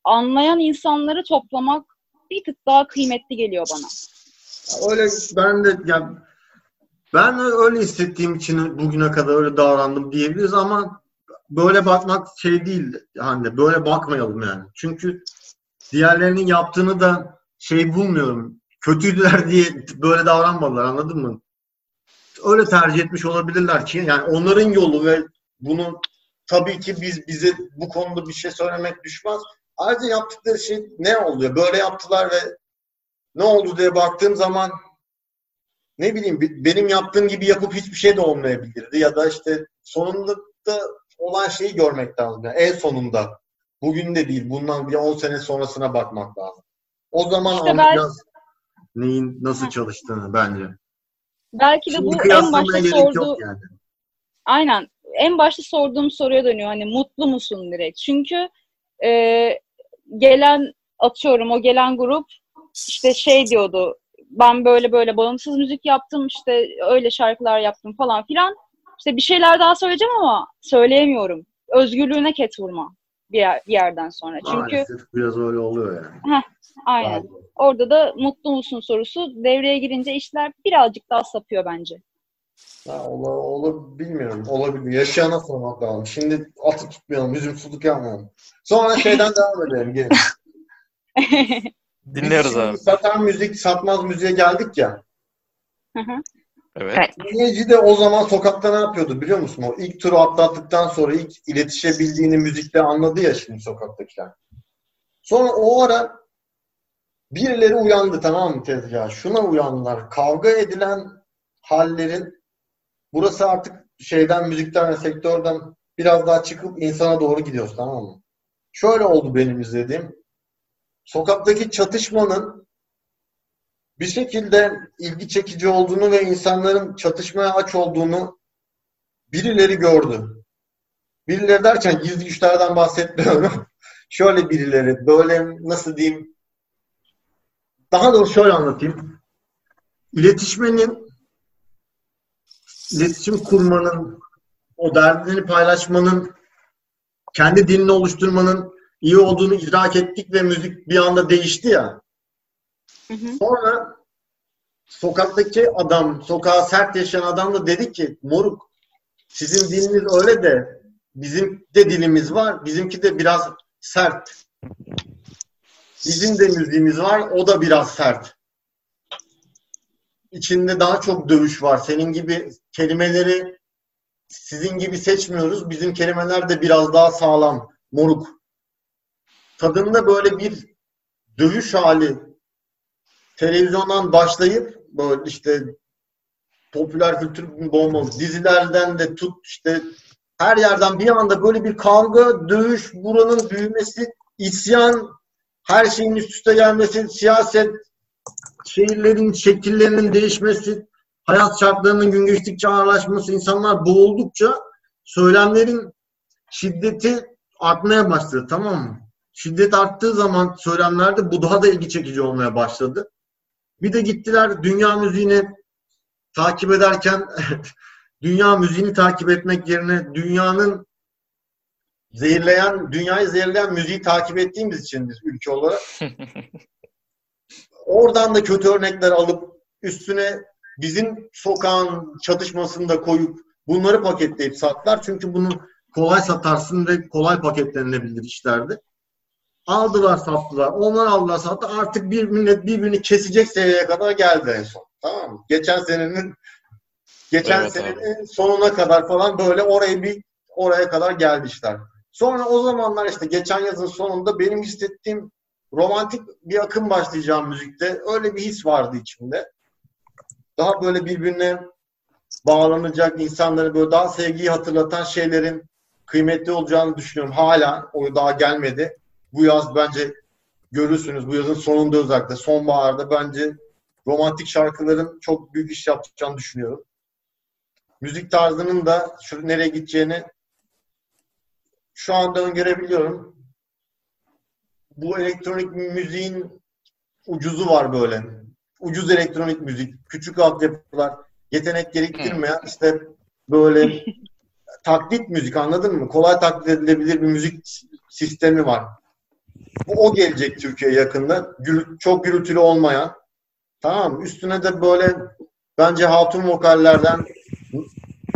anlayan insanları toplamak bir tık daha kıymetli geliyor bana. Öyle ben de yani Ben öyle hissettiğim için bugüne kadar öyle davrandım diyebiliriz ama böyle bakmak şey değil hani böyle bakmayalım yani. Çünkü diğerlerinin yaptığını da şey bulmuyorum. Kötüydüler diye böyle davranmadılar anladın mı? Öyle tercih etmiş olabilirler ki yani onların yolu ve bunu tabii ki biz bize bu konuda bir şey söylemek düşmez. Ayrıca yaptıkları şey ne oluyor? Böyle yaptılar ve ne oldu diye baktığım zaman ne bileyim benim yaptığım gibi yapıp hiçbir şey de olmayabilirdi ya da işte sonunda da olan şeyi görmek lazım. Yani en sonunda. Bugün de değil. Bundan bir 10 sene sonrasına bakmak lazım. O zaman işte anlayacağız. Neyin nasıl çalıştığını bence. Belki de Şimdi bu en başta sorduğu... Yani. Aynen. En başta sorduğum soruya dönüyor. Hani mutlu musun direkt? Çünkü e, gelen atıyorum o gelen grup işte şey diyordu ben böyle böyle bağımsız müzik yaptım işte öyle şarkılar yaptım falan filan. İşte bir şeyler daha söyleyeceğim ama söyleyemiyorum. Özgürlüğüne ket vurma bir, yer, bir yerden sonra. Çünkü Maalesef biraz öyle oluyor yani. Heh, aynen. Aynen. Orada da mutlu musun sorusu devreye girince işler birazcık daha sapıyor bence. Ha, olur, olur bilmiyorum. Olabilir. Yaşayana sormak lazım. Şimdi atı tutmayalım, üzümsüzlük yapmayalım. Sonra şeyden devam edelim. Gelin. Dinliyoruz abi. Satan müzik, satmaz müziğe geldik ya. Hı hı. Evet. Dinleyici de o zaman sokakta ne yapıyordu biliyor musun? O ilk turu atlattıktan sonra ilk iletişebildiğini müzikle anladı ya şimdi sokaktakiler. Sonra o ara birileri uyandı tamam mı tezgah? Şuna uyandılar. Kavga edilen hallerin burası artık şeyden müzikten ve sektörden biraz daha çıkıp insana doğru gidiyoruz tamam mı? Şöyle oldu benim izlediğim. Sokaktaki çatışmanın bir şekilde ilgi çekici olduğunu ve insanların çatışmaya aç olduğunu birileri gördü. Birileri derken gizli güçlerden bahsetmiyorum. şöyle birileri, böyle nasıl diyeyim, daha doğrusu şöyle anlatayım. İletişmenin, iletişim kurmanın, o derdini paylaşmanın, kendi dilini oluşturmanın iyi olduğunu idrak ettik ve müzik bir anda değişti ya. Hı hı. Sonra sokaktaki adam, sokağa sert yaşayan adam da dedi ki moruk sizin diliniz öyle de bizim de dilimiz var. Bizimki de biraz sert. Bizim de müziğimiz var. O da biraz sert. İçinde daha çok dövüş var. Senin gibi kelimeleri sizin gibi seçmiyoruz. Bizim kelimeler de biraz daha sağlam. Moruk. Tadında böyle bir dövüş hali televizyondan başlayıp böyle işte popüler kültür bomba dizilerden de tut işte her yerden bir anda böyle bir kavga, dövüş, buranın büyümesi, isyan, her şeyin üst üste gelmesi, siyaset, şehirlerin şekillerinin değişmesi, hayat şartlarının gün geçtikçe ağırlaşması, insanlar boğuldukça söylemlerin şiddeti artmaya başladı tamam mı? Şiddet arttığı zaman söylemlerde bu daha da ilgi çekici olmaya başladı. Bir de gittiler dünya müziğini takip ederken dünya müziğini takip etmek yerine dünyanın zehirleyen, dünyayı zehirleyen müziği takip ettiğimiz için biz ülke olarak oradan da kötü örnekler alıp üstüne bizim sokağın çatışmasını koyup bunları paketleyip sattılar. Çünkü bunu kolay satarsın ve kolay paketlenilebilir işlerdi. Aldılar sattılar. Onlar aldılar sattı. Artık bir millet birbirini kesecek seviyeye kadar geldi en son. Tamam mı? Geçen senenin geçen evet, senenin abi. sonuna kadar falan böyle oraya bir oraya kadar gelmişler. Sonra o zamanlar işte geçen yazın sonunda benim hissettiğim romantik bir akım başlayacağım müzikte. Öyle bir his vardı içimde. Daha böyle birbirine bağlanacak insanları böyle daha sevgiyi hatırlatan şeylerin kıymetli olacağını düşünüyorum. Hala o daha gelmedi bu yaz bence görürsünüz. Bu yazın sonunda özellikle sonbaharda bence romantik şarkıların çok büyük iş yapacağını düşünüyorum. Müzik tarzının da şu nereye gideceğini şu anda öngörebiliyorum. Bu elektronik müziğin ucuzu var böyle. Ucuz elektronik müzik, küçük altyapılar, yetenek gerektirmeyen işte böyle taklit müzik anladın mı? Kolay taklit edilebilir bir müzik sistemi var. Bu o gelecek Türkiye yakında. Gül, çok gürültülü olmayan. Tamam Üstüne de böyle bence hatun vokallerden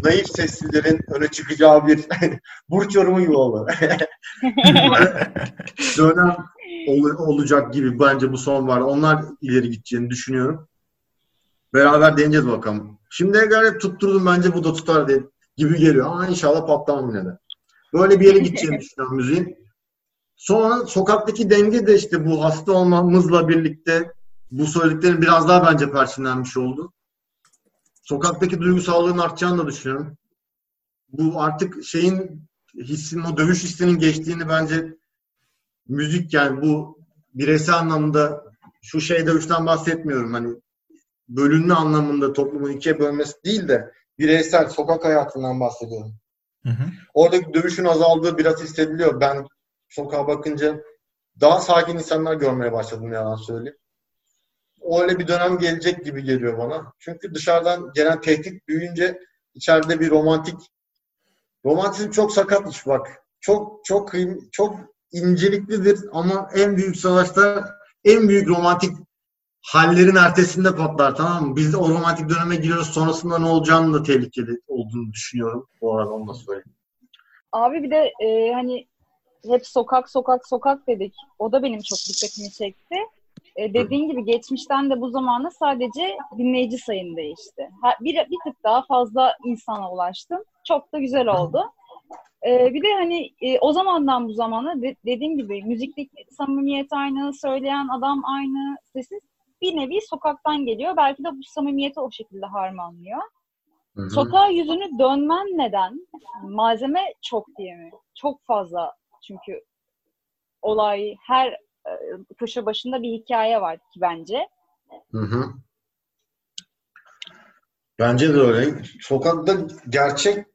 naif seslilerin öne çıkacağı bir burç yorumu gibi oldu. Dönem ol, olacak gibi bence bu son var. Onlar ileri gideceğini düşünüyorum. Beraber deneyeceğiz bakalım. Şimdiye kadar tutturdum bence bu da tutar diye gibi geliyor. Ama inşallah patlamam yine de. Böyle bir yere gideceğini düşünüyorum müziğin. Sonra sokaktaki denge de işte bu hasta olmamızla birlikte bu söylediklerin biraz daha bence perçinlenmiş oldu. Sokaktaki duygusallığın artacağını da düşünüyorum. Bu artık şeyin hissin, o dövüş hissinin geçtiğini bence müzik yani bu bireysel anlamda şu şey dövüşten bahsetmiyorum. Hani bölünme anlamında toplumun ikiye bölmesi değil de bireysel sokak hayatından bahsediyorum. Hı hı. Oradaki dövüşün azaldığı biraz hissediliyor. Ben sokağa bakınca daha sakin insanlar görmeye başladım yalan söyleyeyim. Öyle bir dönem gelecek gibi geliyor bana. Çünkü dışarıdan gelen tehdit büyüyünce içeride bir romantik romantizm çok sakat iş bak. Çok çok kıym çok inceliklidir ama en büyük savaşta en büyük romantik hallerin ertesinde patlar tamam mı? Biz o romantik döneme giriyoruz. Sonrasında ne olacağını da tehlikeli olduğunu düşünüyorum. Bu arada onu da söyleyeyim. Abi bir de e, hani hep sokak sokak sokak dedik. O da benim çok dikkatimi çekti. E, dediğin gibi geçmişten de bu zamana sadece dinleyici sayın değişti. Ha, bir, bir tık daha fazla insana ulaştım. Çok da güzel oldu. E, bir de hani e, o zamandan bu zamana de, dediğim gibi müzikteki samimiyet aynı, söyleyen adam aynı, sesi bir nevi sokaktan geliyor. Belki de bu samimiyeti o şekilde harmanlıyor. Hı-hı. Sokağa yüzünü dönmen neden? Malzeme çok diye mi? Çok fazla çünkü olay her köşe başında bir hikaye var ki bence. Hı hı. Bence de öyle. Sokakta gerçek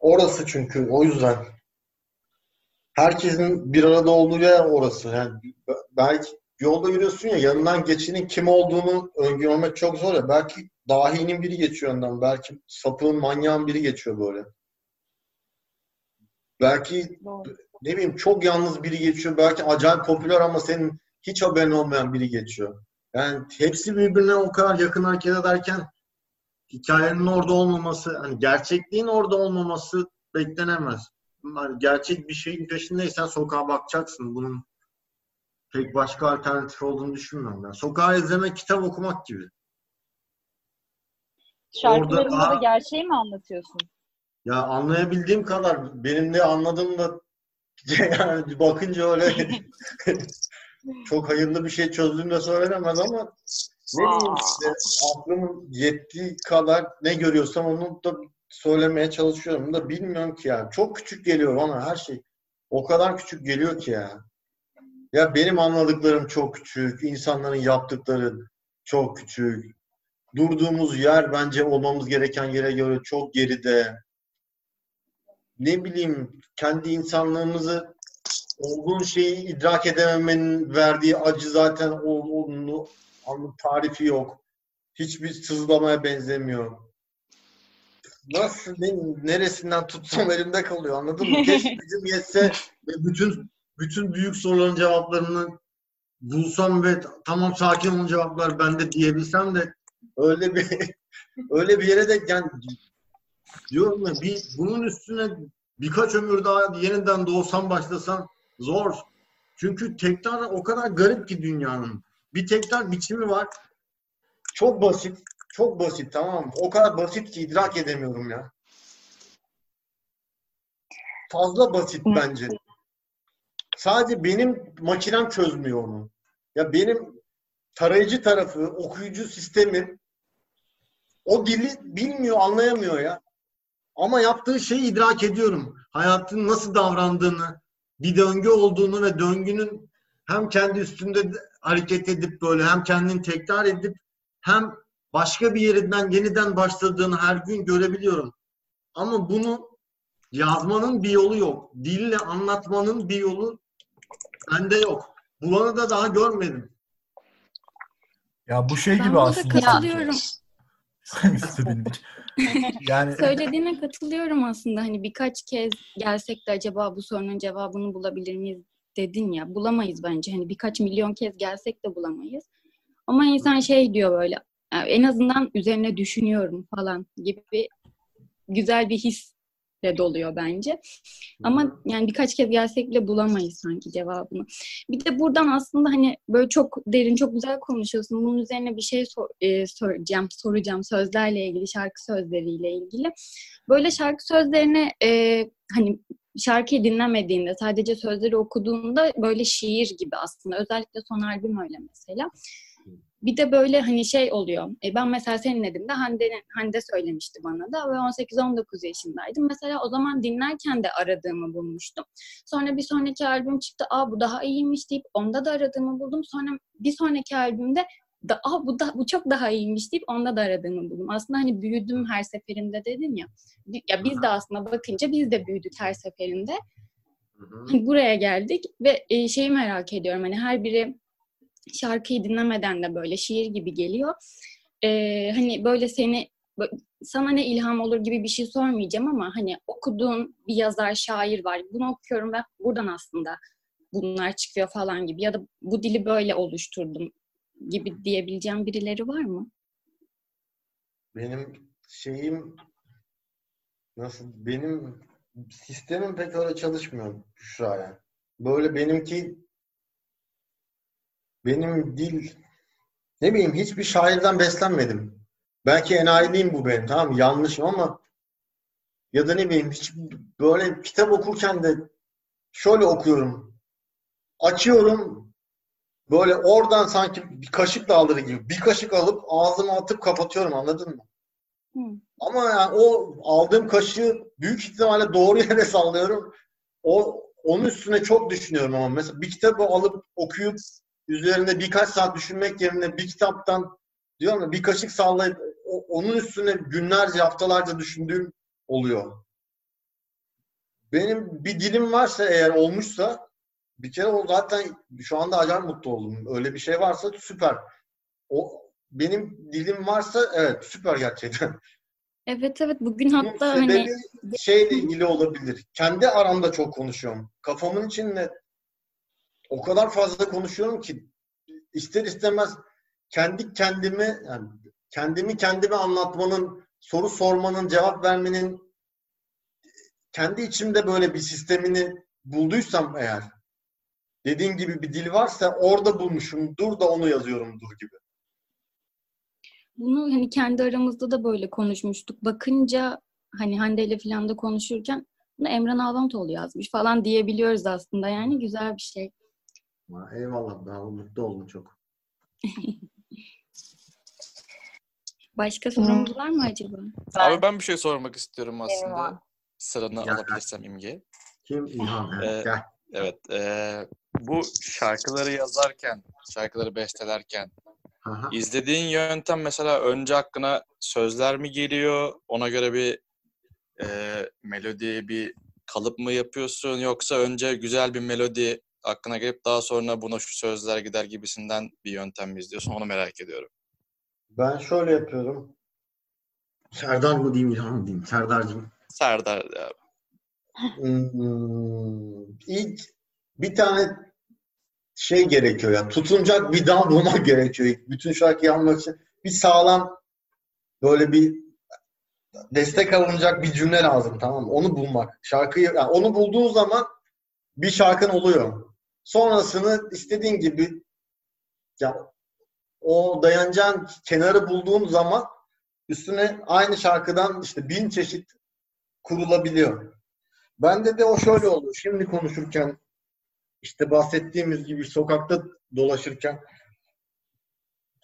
orası çünkü o yüzden. Herkesin bir arada olduğu yer orası. Yani belki yolda yürüyorsun ya yanından geçenin kim olduğunu öngörmek çok zor ya. Belki dahinin biri geçiyor önden. Belki sapığın manyağın biri geçiyor böyle. Belki Doğru ne bileyim çok yalnız biri geçiyor. Belki acayip popüler ama senin hiç haberin olmayan biri geçiyor. Yani hepsi birbirine o kadar yakın hareket ederken hikayenin orada olmaması, hani gerçekliğin orada olmaması beklenemez. Yani gerçek bir şeyin peşindeysen sokağa bakacaksın. Bunun pek başka alternatif olduğunu düşünmüyorum. Yani sokağa izlemek, kitap okumak gibi. Şarkılarında da gerçeği mi anlatıyorsun? Ya anlayabildiğim kadar benim de anladığım da yani bakınca öyle çok hayırlı bir şey çözdüğüm de söylenemez ama ne diyeyim işte aklımın yettiği kadar ne görüyorsam onu da söylemeye çalışıyorum da bilmiyorum ki ya. Çok küçük geliyor bana her şey. O kadar küçük geliyor ki ya. Ya benim anladıklarım çok küçük. insanların yaptıkları çok küçük. Durduğumuz yer bence olmamız gereken yere göre çok geride ne bileyim kendi insanlığımızı olgun şeyi idrak edememenin verdiği acı zaten olduğunu tarifi yok. Hiçbir sızlamaya benzemiyor. Nasıl, ne, neresinden tutsam elimde kalıyor anladın mı? Keşke gücüm yetse ve bütün bütün büyük soruların cevaplarını bulsam ve tamam sakin olun cevaplar bende diyebilsem de öyle bir öyle bir yere de yani Diyorum ya bir, bunun üstüne birkaç ömür daha yeniden doğsam başlasam zor. Çünkü tekrar o kadar garip ki dünyanın. Bir tekrar biçimi var. Çok basit. Çok basit tamam mı? O kadar basit ki idrak edemiyorum ya. Fazla basit bence. Sadece benim makinem çözmüyor onu. Ya benim tarayıcı tarafı, okuyucu sistemi o dili bilmiyor, anlayamıyor ya. Ama yaptığı şeyi idrak ediyorum. Hayatın nasıl davrandığını, bir döngü olduğunu ve döngünün hem kendi üstünde hareket edip böyle hem kendini tekrar edip hem başka bir yerinden yeniden başladığını her gün görebiliyorum. Ama bunu yazmanın bir yolu yok. Dille anlatmanın bir yolu bende yok. Bulanı da daha görmedim. Ya bu şey ben gibi aslında. katılıyorum. yani söylediğine katılıyorum aslında. Hani birkaç kez gelsek de acaba bu sorunun cevabını bulabilir miyiz dedin ya. Bulamayız bence. Hani birkaç milyon kez gelsek de bulamayız. Ama insan şey diyor böyle Yani en azından üzerine düşünüyorum falan gibi güzel bir his de doluyor bence. Ama yani birkaç kez gelsek bile bulamayız sanki cevabını. Bir de buradan aslında hani böyle çok derin, çok güzel konuşuyorsun. Bunun üzerine bir şey sor, e, soracağım, soracağım sözlerle ilgili, şarkı sözleriyle ilgili. Böyle şarkı sözlerine e, hani şarkıyı dinlemediğinde, sadece sözleri okuduğunda böyle şiir gibi aslında. Özellikle son albüm öyle mesela. Bir de böyle hani şey oluyor. E ben mesela senin dinlediğimde Hande, Hande söylemişti bana da ve 18-19 yaşındaydım. Mesela o zaman dinlerken de aradığımı bulmuştum. Sonra bir sonraki albüm çıktı. Aa bu daha iyiymiş deyip onda da aradığımı buldum. Sonra bir sonraki albümde da, Aa, bu da bu çok daha iyiymiş deyip onda da aradığımı buldum. Aslında hani büyüdüm her seferinde dedin ya. Ya biz de aslında bakınca biz de büyüdük her seferinde. Hani buraya geldik ve e, şeyi merak ediyorum. Hani her biri şarkıyı dinlemeden de böyle şiir gibi geliyor. Ee, hani böyle seni sana ne ilham olur gibi bir şey sormayacağım ama hani okuduğun bir yazar, şair var. Bunu okuyorum ve buradan aslında bunlar çıkıyor falan gibi ya da bu dili böyle oluşturdum gibi diyebileceğim birileri var mı? Benim şeyim nasıl benim sistemim pek öyle çalışmıyor Büşra yani. Böyle benimki benim dil ne bileyim hiçbir şairden beslenmedim. Belki enayiliğim bu benim tamam? Yanlışım ama ya da ne bileyim hiç böyle kitap okurken de şöyle okuyorum. Açıyorum böyle oradan sanki bir kaşık daldırı gibi bir kaşık alıp ağzıma atıp kapatıyorum anladın mı? Hı. Ama yani o aldığım kaşığı büyük ihtimalle doğru yere sallıyorum. O onun üstüne çok düşünüyorum ama mesela bir kitabı alıp okuyup üzerinde birkaç saat düşünmek yerine bir kitaptan diyorum ya bir kaşık sallayıp onun üstüne günlerce, haftalarca düşündüğüm oluyor. Benim bir dilim varsa eğer olmuşsa bir kere o zaten şu anda acayip mutlu oldum. Öyle bir şey varsa süper. O benim dilim varsa evet süper gerçekten. Evet evet bugün hatta hani şeyle ilgili olabilir. Kendi aramda çok konuşuyorum. Kafamın içinde o kadar fazla konuşuyorum ki ister istemez kendi kendimi yani kendimi kendime anlatmanın, soru sormanın, cevap vermenin kendi içimde böyle bir sistemini bulduysam eğer dediğin gibi bir dil varsa orada bulmuşumdur da onu yazıyorumdur gibi. Bunu hani kendi aramızda da böyle konuşmuştuk. Bakınca hani Hande ile falan da konuşurken bunu Emran Alvantoğlu yazmış falan diyebiliyoruz aslında. Yani güzel bir şey. Eyvallah. Daha mutlu oldum çok. Başka sorunuz var mı acaba? Abi ben bir şey sormak istiyorum aslında. Eyvallah. Sıranı Gel. alabilirsem İmge. Kim? İlhan. Ee, evet. E, bu şarkıları yazarken, şarkıları bestelerken Aha. izlediğin yöntem mesela önce hakkına sözler mi geliyor? Ona göre bir e, melodi, bir kalıp mı yapıyorsun? Yoksa önce güzel bir melodi aklına gelip daha sonra buna şu sözler gider gibisinden bir yöntem mi izliyorsun? Onu merak ediyorum. Ben şöyle yapıyorum. Serdar mı diyeyim, İlhan mı diyeyim? Serdar'cığım. Serdar abi. Hmm, ilk bir tane şey gerekiyor ya. Tutunacak bir dal bulmak gerekiyor. Bütün şarkıyı almak için. Bir sağlam böyle bir destek alınacak bir cümle lazım tamam mı? Onu bulmak. Şarkıyı yani onu bulduğun zaman bir şarkın oluyor. Sonrasını istediğin gibi ya o dayanacağın kenarı bulduğun zaman üstüne aynı şarkıdan işte bin çeşit kurulabiliyor. Bende de o şöyle oldu. Şimdi konuşurken işte bahsettiğimiz gibi sokakta dolaşırken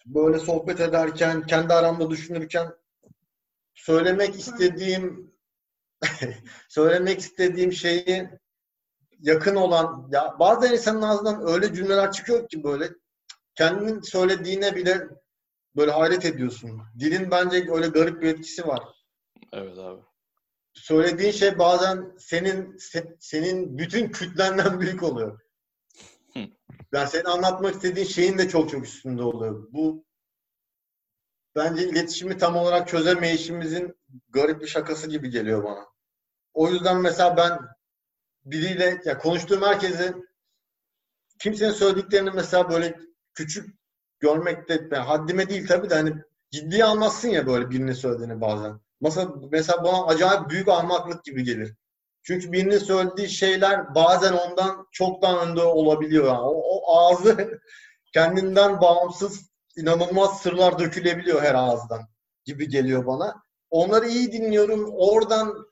böyle sohbet ederken, kendi aramda düşünürken söylemek istediğim söylemek istediğim şeyi yakın olan ya bazen insanın ağzından öyle cümleler çıkıyor ki böyle kendinin söylediğine bile böyle hayret ediyorsun. Dilin bence öyle garip bir etkisi var. Evet abi. Söylediğin şey bazen senin se, senin bütün kütlenden büyük oluyor. yani senin anlatmak istediğin şeyin de çok çok üstünde oluyor. Bu bence iletişimi tam olarak çözemeyişimizin garip bir şakası gibi geliyor bana. O yüzden mesela ben biriyle ya konuştuğum herkese kimsenin söylediklerini mesela böyle küçük görmekte yani haddime değil tabii de hani ciddiye almazsın ya böyle birinin söylediğini bazen. Mesela, mesela bana acayip büyük ahmaklık gibi gelir. Çünkü birinin söylediği şeyler bazen ondan çok daha önde olabiliyor. Yani. O, o ağzı kendinden bağımsız inanılmaz sırlar dökülebiliyor her ağızdan gibi geliyor bana. Onları iyi dinliyorum. Oradan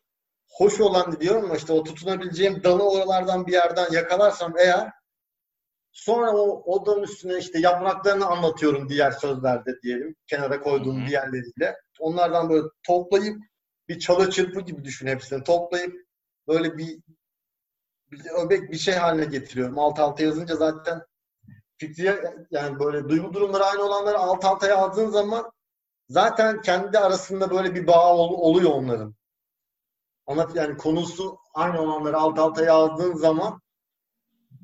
hoş olan diyorum ama işte o tutunabileceğim dalı oralardan bir yerden yakalarsam eğer sonra o odanın üstüne işte yapraklarını anlatıyorum diğer sözlerde diyelim. Kenara koyduğum diğerleriyle. Onlardan böyle toplayıp bir çalı çırpı gibi düşün hepsini. Toplayıp böyle bir, bir öbek bir şey haline getiriyorum. Alt alta yazınca zaten fikri yani böyle duygu durumları aynı olanları alt alta yazdığın zaman zaten kendi arasında böyle bir bağ ol, oluyor onların. Anlat yani konusu aynı olanları alt alta yazdığın zaman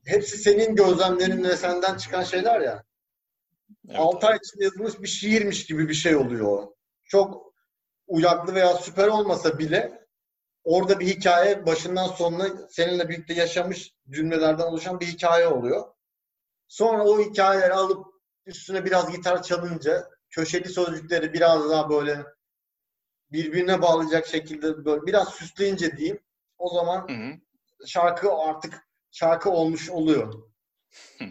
hepsi senin gözlemlerin ve senden çıkan şeyler ya. Evet. 6 ay içinde yazılmış bir şiirmiş gibi bir şey oluyor. Çok uyaklı veya süper olmasa bile orada bir hikaye başından sonuna seninle birlikte yaşamış cümlelerden oluşan bir hikaye oluyor. Sonra o hikayeleri alıp üstüne biraz gitar çalınca köşeli sözcükleri biraz daha böyle birbirine bağlayacak şekilde böyle biraz süsleyince diyeyim o zaman hı hı. şarkı artık şarkı olmuş oluyor.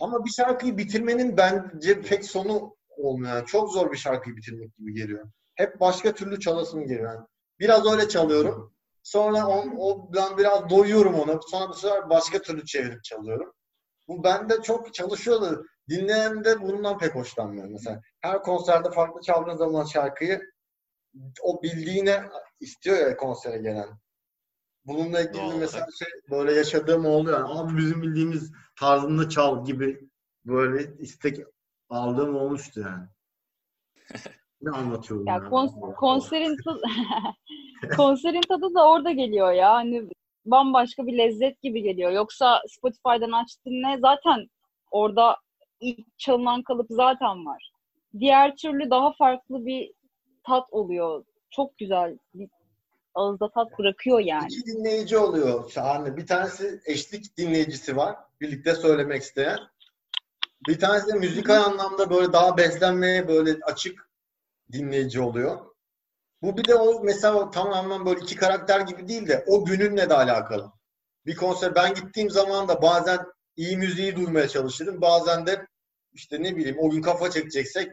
Ama bir şarkıyı bitirmenin bence pek sonu olmuyor. Yani çok zor bir şarkıyı bitirmek gibi geliyor. Hep başka türlü çalasım geliyor. Yani biraz öyle çalıyorum. Sonra on, o, ben biraz doyuyorum ona. Sonra bu sefer başka türlü çevirip çalıyorum. Bu bende çok çalışıyordu. Dinleyen de bundan pek hoşlanmıyor. Mesela her konserde farklı çaldığın zaman şarkıyı o bildiğine istiyor ya konsere gelen. Bununla ilgili Doğru. mesela şey böyle yaşadığım oluyor. Yani, Abi bizim bildiğimiz tarzında çal gibi böyle istek aldığım olmuştu yani. ne anlatıyorum ya? Kons- konserin tadı konserin tadı da orada geliyor ya. Hani bambaşka bir lezzet gibi geliyor. Yoksa Spotify'dan aç dinle zaten orada ilk çalınan kalıp zaten var. Diğer türlü daha farklı bir tat oluyor. Çok güzel bir ağızda tat bırakıyor yani. İki dinleyici oluyor şahane. Bir tanesi eşlik dinleyicisi var. Birlikte söylemek isteyen. Bir tanesi de müzikal anlamda böyle daha beslenmeye böyle açık dinleyici oluyor. Bu bir de o mesela tamamen böyle iki karakter gibi değil de o gününle de alakalı. Bir konser ben gittiğim zaman da bazen iyi müziği duymaya çalışırım. Bazen de işte ne bileyim o gün kafa çekeceksek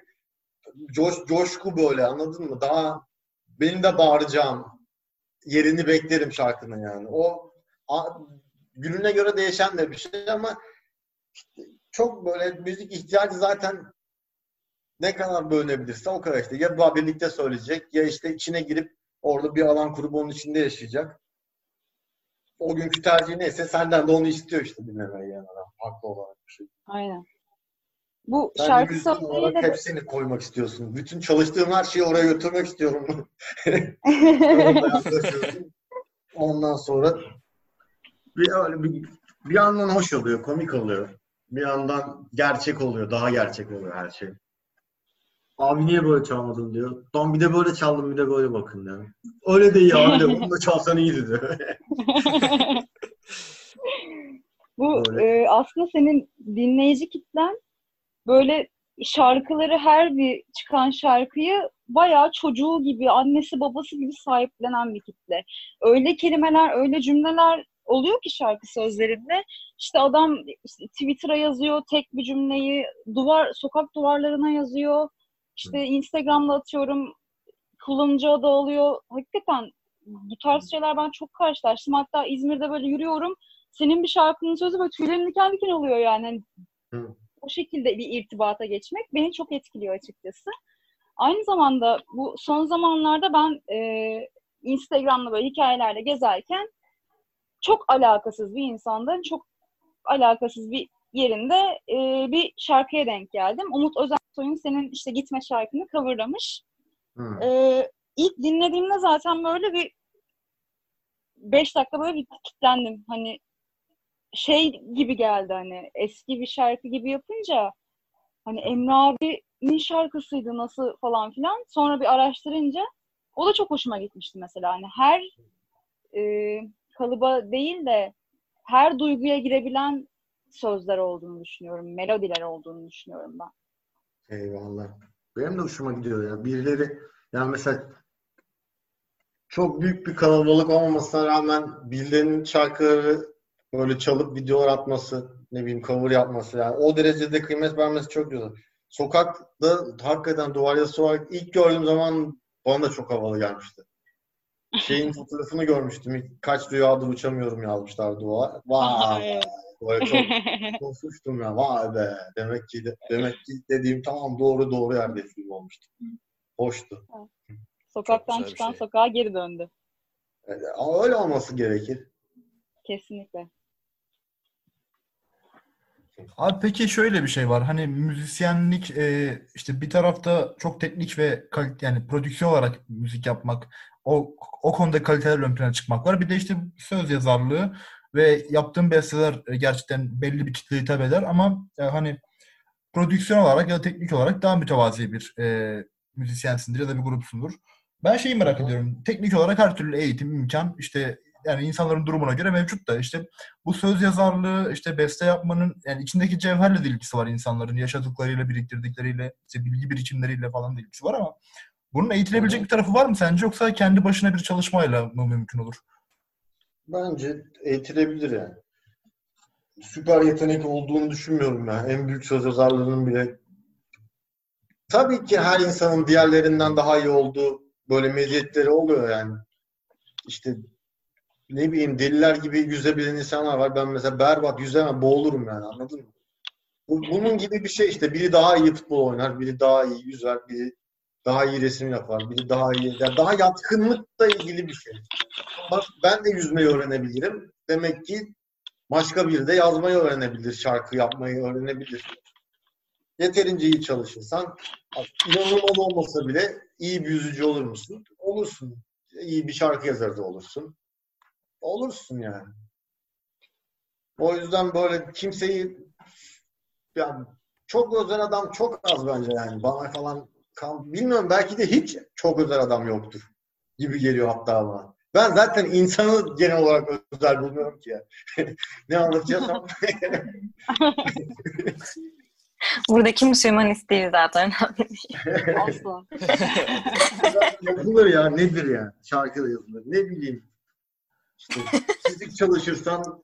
coş, coşku böyle anladın mı? Daha benim de bağıracağım yerini beklerim şarkının yani. O a, gününe göre değişen de bir şey ama çok böyle müzik ihtiyacı zaten ne kadar bölünebilirse o kadar işte. Ya birlikte söyleyecek ya işte içine girip orada bir alan kurup onun içinde yaşayacak. O günkü tercih neyse senden de onu istiyor işte dinlemeyi yani. Haklı olarak bir şey. Aynen. Bu Sen şarkı sözleriyle de... hepsini koymak istiyorsun. Bütün çalıştığım her şeyi oraya götürmek istiyorum. Ondan sonra bir, bir, bir yandan hoş oluyor, komik oluyor. Bir yandan gerçek oluyor, daha gerçek oluyor her şey. Abi niye böyle çalmadın diyor. Tam bir de böyle çaldım bir de böyle bakın diyor. Öyle de iyi abi de onu da çalsan iyiydi diyor. Bu e, aslında senin dinleyici kitlen böyle şarkıları her bir çıkan şarkıyı bayağı çocuğu gibi, annesi babası gibi sahiplenen bir kitle. Öyle kelimeler, öyle cümleler oluyor ki şarkı sözlerinde. İşte adam işte Twitter'a yazıyor tek bir cümleyi, duvar sokak duvarlarına yazıyor. İşte Instagram'da atıyorum kullanıcı adı oluyor. Hakikaten bu tarz şeyler ben çok karşılaştım. Hatta İzmir'de böyle yürüyorum. Senin bir şarkının sözü böyle tüylerim diken diken oluyor yani. Hı o şekilde bir irtibata geçmek beni çok etkiliyor açıkçası. Aynı zamanda bu son zamanlarda ben e, Instagram'da böyle hikayelerle gezerken çok alakasız bir insandan çok alakasız bir yerinde e, bir şarkıya denk geldim. Umut Özensoy'un senin işte Gitme şarkını coverlamış. Hmm. E, ilk dinlediğimde zaten böyle bir beş dakika böyle bir kilitlendim. Hani şey gibi geldi hani eski bir şarkı gibi yapınca hani Emre abi'nin şarkısıydı nasıl falan filan. Sonra bir araştırınca o da çok hoşuma gitmişti mesela. Hani her e, kalıba değil de her duyguya girebilen sözler olduğunu düşünüyorum. Melodiler olduğunu düşünüyorum ben. Eyvallah. Benim de hoşuma gidiyor ya. Birileri yani mesela çok büyük bir kalabalık olmamasına rağmen birilerinin şarkıları böyle çalıp videolar atması, ne bileyim cover yapması yani o derecede kıymet vermesi çok güzel. Sokakta hakikaten duvar yazısı olarak ilk gördüğüm zaman bana da çok havalı gelmişti. Şeyin fotoğrafını görmüştüm. Kaç rüyadır uçamıyorum yazmışlar duvara. Vay. Böyle çok konuşmuştum ya. Vay be. Demek ki demek ki dediğim tamam doğru doğru yerde film olmuştu. Hoştu. Sokaktan çıkan şey. sokağa geri döndü. Ama öyle olması gerekir. Kesinlikle. Abi peki şöyle bir şey var. Hani müzisyenlik e, işte bir tarafta çok teknik ve kalite yani prodüksiyon olarak müzik yapmak, o o konuda kaliteler ön plana çıkmak var. Bir de işte söz yazarlığı ve yaptığım besteler e, gerçekten belli bir kitleye hitap eder ama e, hani prodüksiyon olarak ya da teknik olarak daha mütevazi bir e, müzisyensindir ya da bir grupsundur. Ben şeyi merak ediyorum. Teknik olarak her türlü eğitim, imkan işte yani insanların durumuna göre mevcut da işte bu söz yazarlığı, işte beste yapmanın yani içindeki cevherle de ilgisi var insanların yaşadıklarıyla, biriktirdikleriyle, işte bilgi birikimleriyle falan da ilgisi var ama bunun eğitilebilecek bir tarafı var mı sence yoksa kendi başına bir çalışmayla mı mümkün olur? Bence eğitilebilir yani. Süper yetenek olduğunu düşünmüyorum ben. En büyük söz yazarlarının bile tabii ki her insanın diğerlerinden daha iyi olduğu böyle meziyetleri oluyor yani. İşte ne bileyim deliler gibi yüzebilen insanlar var. Ben mesela berbat yüzemem, boğulurum yani anladın mı? Bu, bunun gibi bir şey işte. Biri daha iyi futbol oynar, biri daha iyi yüzer, biri daha iyi resim yapar, biri daha iyi, yani daha yatkınlıkla ilgili bir şey. Bak ben de yüzmeyi öğrenebilirim. Demek ki başka biri de yazmayı öğrenebilir, şarkı yapmayı öğrenebilir. Yeterince iyi çalışırsan, inanılmaz olmasa bile iyi bir yüzücü olur musun? Olursun. İyi bir şarkı yazarı da olursun olursun yani. O yüzden böyle kimseyi yani çok özel adam çok az bence yani. Bana falan bilmiyorum belki de hiç çok özel adam yoktur gibi geliyor hatta bana. Ben zaten insanı genel olarak özel bulmuyorum ki ya. ne anlatacaksam. Buradaki Müslümanist değil zaten. Asla. Yapılır ya nedir ya? Şarkı da yazılır. Ne bileyim. İşte fizik çalışırsan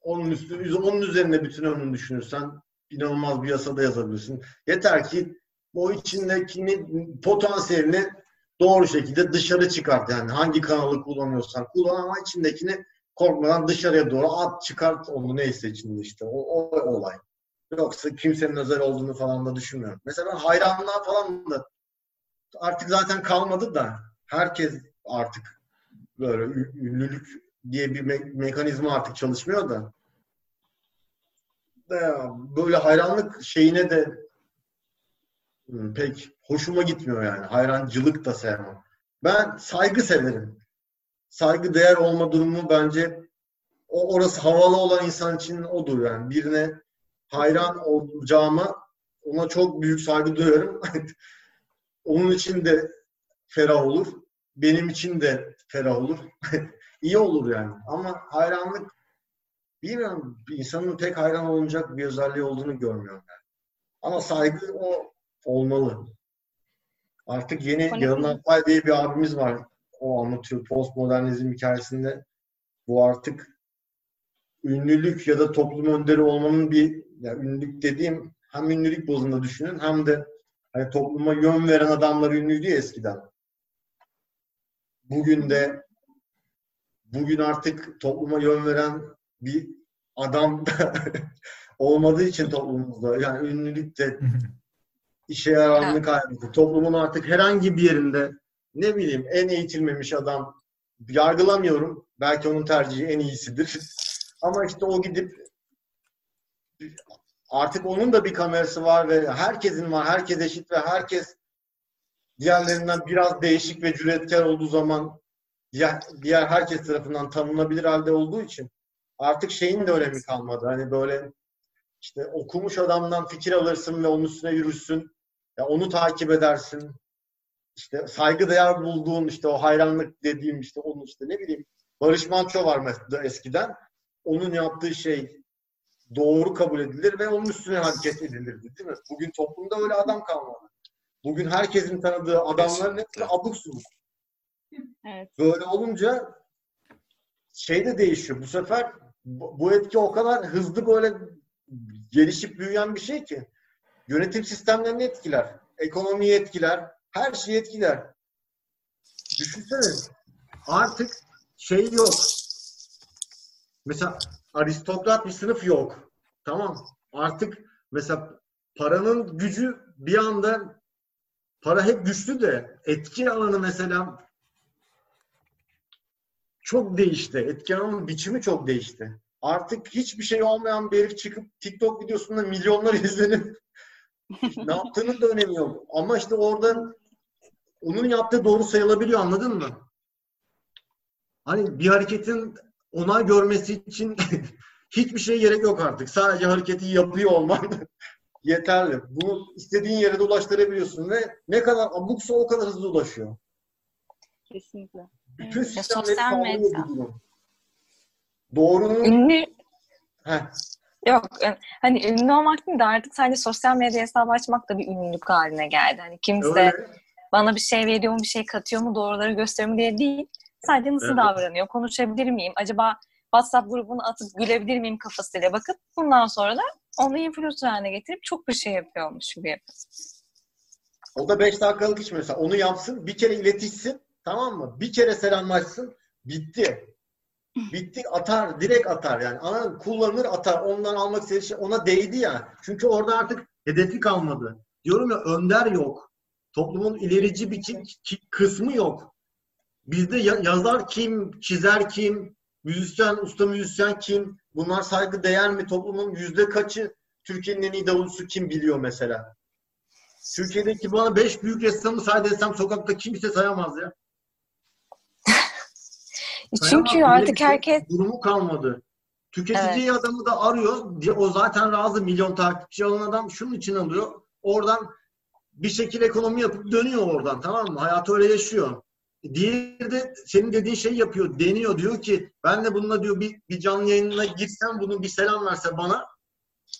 onun üstü, onun üzerine bütün ömrünü düşünürsen inanılmaz bir yasada yazabilirsin. Yeter ki o içindeki potansiyelini doğru şekilde dışarı çıkart yani hangi kanalı kullanıyorsan kullan ama içindekini korkmadan dışarıya doğru at çıkart onu neyse içinde işte o, o olay. Yoksa kimsenin özel olduğunu falan da düşünmüyorum. Mesela hayranlığa falan da artık zaten kalmadı da herkes artık böyle ünlülük diye bir me- mekanizma artık çalışmıyor da böyle hayranlık şeyine de pek hoşuma gitmiyor yani. Hayrancılık da sevmem. Ben saygı severim. Saygı değer olma durumu bence o orası havalı olan insan için odur yani. Birine hayran olacağıma ona çok büyük saygı duyarım. Onun için de ferah olur. Benim için de ferah olur. İyi olur yani. Ama hayranlık bilmiyorum insanın tek hayran olunacak bir özelliği olduğunu görmüyorum yani. Ama saygı o olmalı. Artık yeni Yalın Akbay diye bir abimiz var. O anlatıyor postmodernizm hikayesinde. Bu artık ünlülük ya da toplum önderi olmanın bir yani ünlülük dediğim hem ünlülük bazında düşünün hem de hani topluma yön veren adamlar ünlüydü ya eskiden. Bugün de bugün artık topluma yön veren bir adam olmadığı için toplumumuzda yani ünlülük de işe yaramını kaybetti. Toplumun artık herhangi bir yerinde ne bileyim en eğitilmemiş adam yargılamıyorum. Belki onun tercihi en iyisidir. Ama işte o gidip artık onun da bir kamerası var ve herkesin var. Herkes eşit ve herkes diğerlerinden biraz değişik ve cüretkar olduğu zaman diğer, diğer herkes tarafından tanınabilir halde olduğu için artık şeyin de önemi kalmadı. Hani böyle işte okumuş adamdan fikir alırsın ve onun üstüne yürürsün. Ya onu takip edersin. İşte saygı değer bulduğun işte o hayranlık dediğim işte onun işte ne bileyim Barış Manço var mesela eskiden. Onun yaptığı şey doğru kabul edilir ve onun üstüne hareket edilirdi değil mi? Bugün toplumda öyle adam kalmadı. Bugün herkesin tanıdığı adamların hepsi abuk subuk. Evet. Böyle olunca şey de değişiyor. Bu sefer bu etki o kadar hızlı böyle gelişip büyüyen bir şey ki yönetim sistemlerini etkiler, ekonomiyi etkiler, her şeyi etkiler. Düşünsene artık şey yok. Mesela aristokrat bir sınıf yok. Tamam. Artık mesela paranın gücü bir anda para hep güçlü de etki alanı mesela çok değişti. Etki alanının biçimi çok değişti. Artık hiçbir şey olmayan bir herif çıkıp TikTok videosunda milyonlar izlenip ne yaptığının da önemi yok. Ama işte orada onun yaptığı doğru sayılabiliyor anladın mı? Hani bir hareketin onay görmesi için hiçbir şey gerek yok artık. Sadece hareketi yapıyor olman yeterli. Bunu istediğin yere de ulaştırabiliyorsun ve ne kadar abuksa o kadar hızlı ulaşıyor. Kesinlikle. Bütün Ya sistemleri medya. Doğrunun Ünlü Heh, Yok e, hani ünlü olmak değil de artık sadece sosyal medya hesabı açmak da bir ünlülük haline geldi. Hani kimse öyle. bana bir şey veriyor mu, bir şey katıyor mu, doğruları gösteriyor mu diye değil. Sadece nasıl Evet. davranıyor, konuşabilir miyim? Acaba WhatsApp grubunu atıp gülebilir miyim kafasıyla bakıp bundan sonra da onu influencer haline getirip çok bir şey yapıyormuş gibi. O da 5 dakikalık iş mesela. Onu yapsın, bir kere iletişsin, tamam mı? Bir kere selamlaşsın, bitti. Bitti, atar, direkt atar yani. Ana kullanır atar. Ondan almak istediği şey ona değdi ya. Çünkü orada artık hedefi kalmadı. Diyorum ya önder yok. Toplumun ilerici bir kısmı yok. Bizde ya- yazar kim, çizer kim, müzisyen, usta müzisyen kim? Bunlar saygı değer mi? Toplumun yüzde kaçı Türkiye'nin en iyi davulcusu kim biliyor mesela? Türkiye'deki bana beş büyük ressamı say desem sokakta kimse sayamaz ya. Çünkü Sayamaz. artık bir herkes Durumu kalmadı. Tüketici adamı da arıyor. O zaten razı milyon takipçi alan adam şunun için alıyor. Oradan bir şekilde ekonomi yapıp dönüyor oradan tamam mı? Hayatı öyle yaşıyor. Diğeri de senin dediğin şeyi yapıyor. Deniyor diyor ki ben de bununla diyor bir, bir canlı yayınına gitsem bunu bir selam verse bana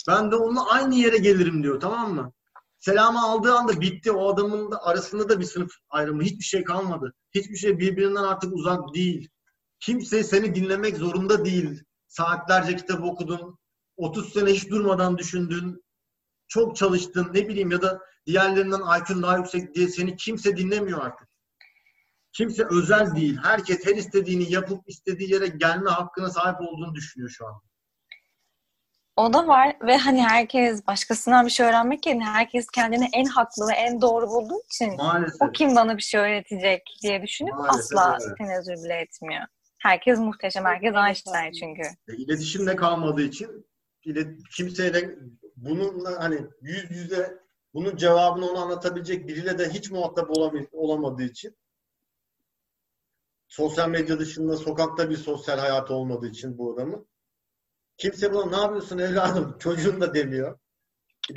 ben de onunla aynı yere gelirim diyor tamam mı? Selamı aldığı anda bitti. O adamın da arasında da bir sınıf ayrımı. Hiçbir şey kalmadı. Hiçbir şey birbirinden artık uzak değil. Kimse seni dinlemek zorunda değil. Saatlerce kitap okudun. 30 sene hiç durmadan düşündün. Çok çalıştın. Ne bileyim ya da diğerlerinden IQ'un daha yüksek diye seni kimse dinlemiyor artık. Kimse özel değil. Herkes her istediğini yapıp istediği yere gelme hakkına sahip olduğunu düşünüyor şu an. o da var ve hani herkes başkasından bir şey öğrenmek yerine herkes kendini en haklı ve en doğru bulduğu için Maalesef. o kim bana bir şey öğretecek diye düşünüp Maalesef asla öyle. tenezzül bile etmiyor. Herkes muhteşem, herkes Evet, Einstein evet. çünkü. İletişim de kalmadığı için kimseyle bununla hani yüz yüze bunun cevabını ona anlatabilecek biriyle de hiç muhatap olamadığı için sosyal medya dışında sokakta bir sosyal hayatı olmadığı için bu adamın kimse buna ne yapıyorsun evladım çocuğun da demiyor.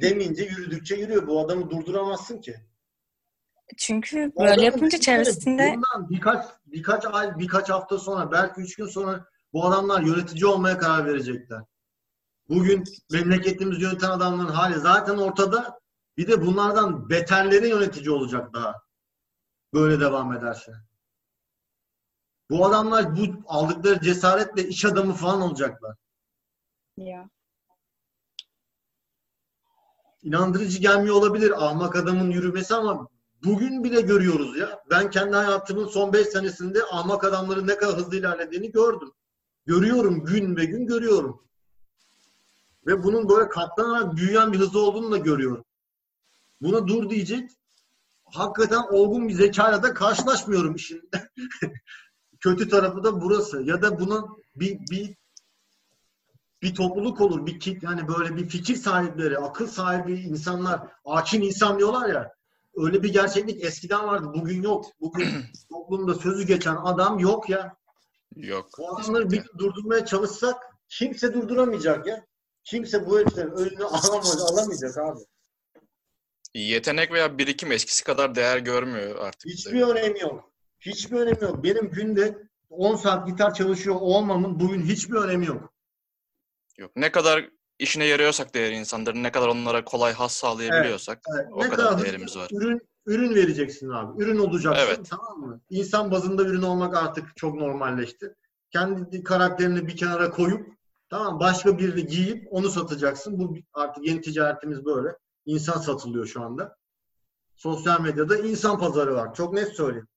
Demeyince yürüdükçe yürüyor. Bu adamı durduramazsın ki. Çünkü böyle adamın yapınca çevresinde Bundan birkaç birkaç ay, birkaç hafta sonra, belki üç gün sonra bu adamlar yönetici olmaya karar verecekler. Bugün memleketimizi yöneten adamların hali zaten ortada. Bir de bunlardan beterleri yönetici olacak daha. Böyle devam ederse. Bu adamlar bu aldıkları cesaretle iş adamı falan olacaklar. Ya. inandırıcı gelmiyor olabilir ahmak adamın yürümesi ama bugün bile görüyoruz ya. Ben kendi hayatımın son 5 senesinde ahmak adamların ne kadar hızlı ilerlediğini gördüm. Görüyorum gün ve gün görüyorum. Ve bunun böyle katlanarak büyüyen bir hızı olduğunu da görüyorum. Buna dur diyecek hakikaten olgun bir zekayla da karşılaşmıyorum işin. Kötü tarafı da burası. Ya da bunun bir, bir bir topluluk olur, bir kit yani böyle bir fikir sahipleri, akıl sahibi insanlar, akin insan diyorlar ya. Öyle bir gerçeklik eskiden vardı, bugün yok. Bugün toplumda sözü geçen adam yok ya. Yok. Bu adamları bir durdurmaya çalışsak kimse durduramayacak ya. Kimse bu heriflerin önünü alamaz, alamayacak abi. Yetenek veya birikim eskisi kadar değer görmüyor artık. Hiçbir önemi yok. Hiçbir önemi yok. Benim günde 10 saat gitar çalışıyor olmamın bugün hiçbir önemi yok. Yok. Ne kadar işine yarıyorsak değer insanların, ne kadar onlara kolay has sağlayabiliyorsak Evet, o ne kadar hızlı değerimiz var. Ürün, ürün vereceksin abi. Ürün olacaksın Evet. tamam mı? İnsan bazında ürün olmak artık çok normalleşti. Kendi karakterini bir kenara koyup tamam başka birini giyip onu satacaksın. Bu artık yeni ticaretimiz böyle. İnsan satılıyor şu anda. Sosyal medyada insan pazarı var. Çok net söyleyeyim.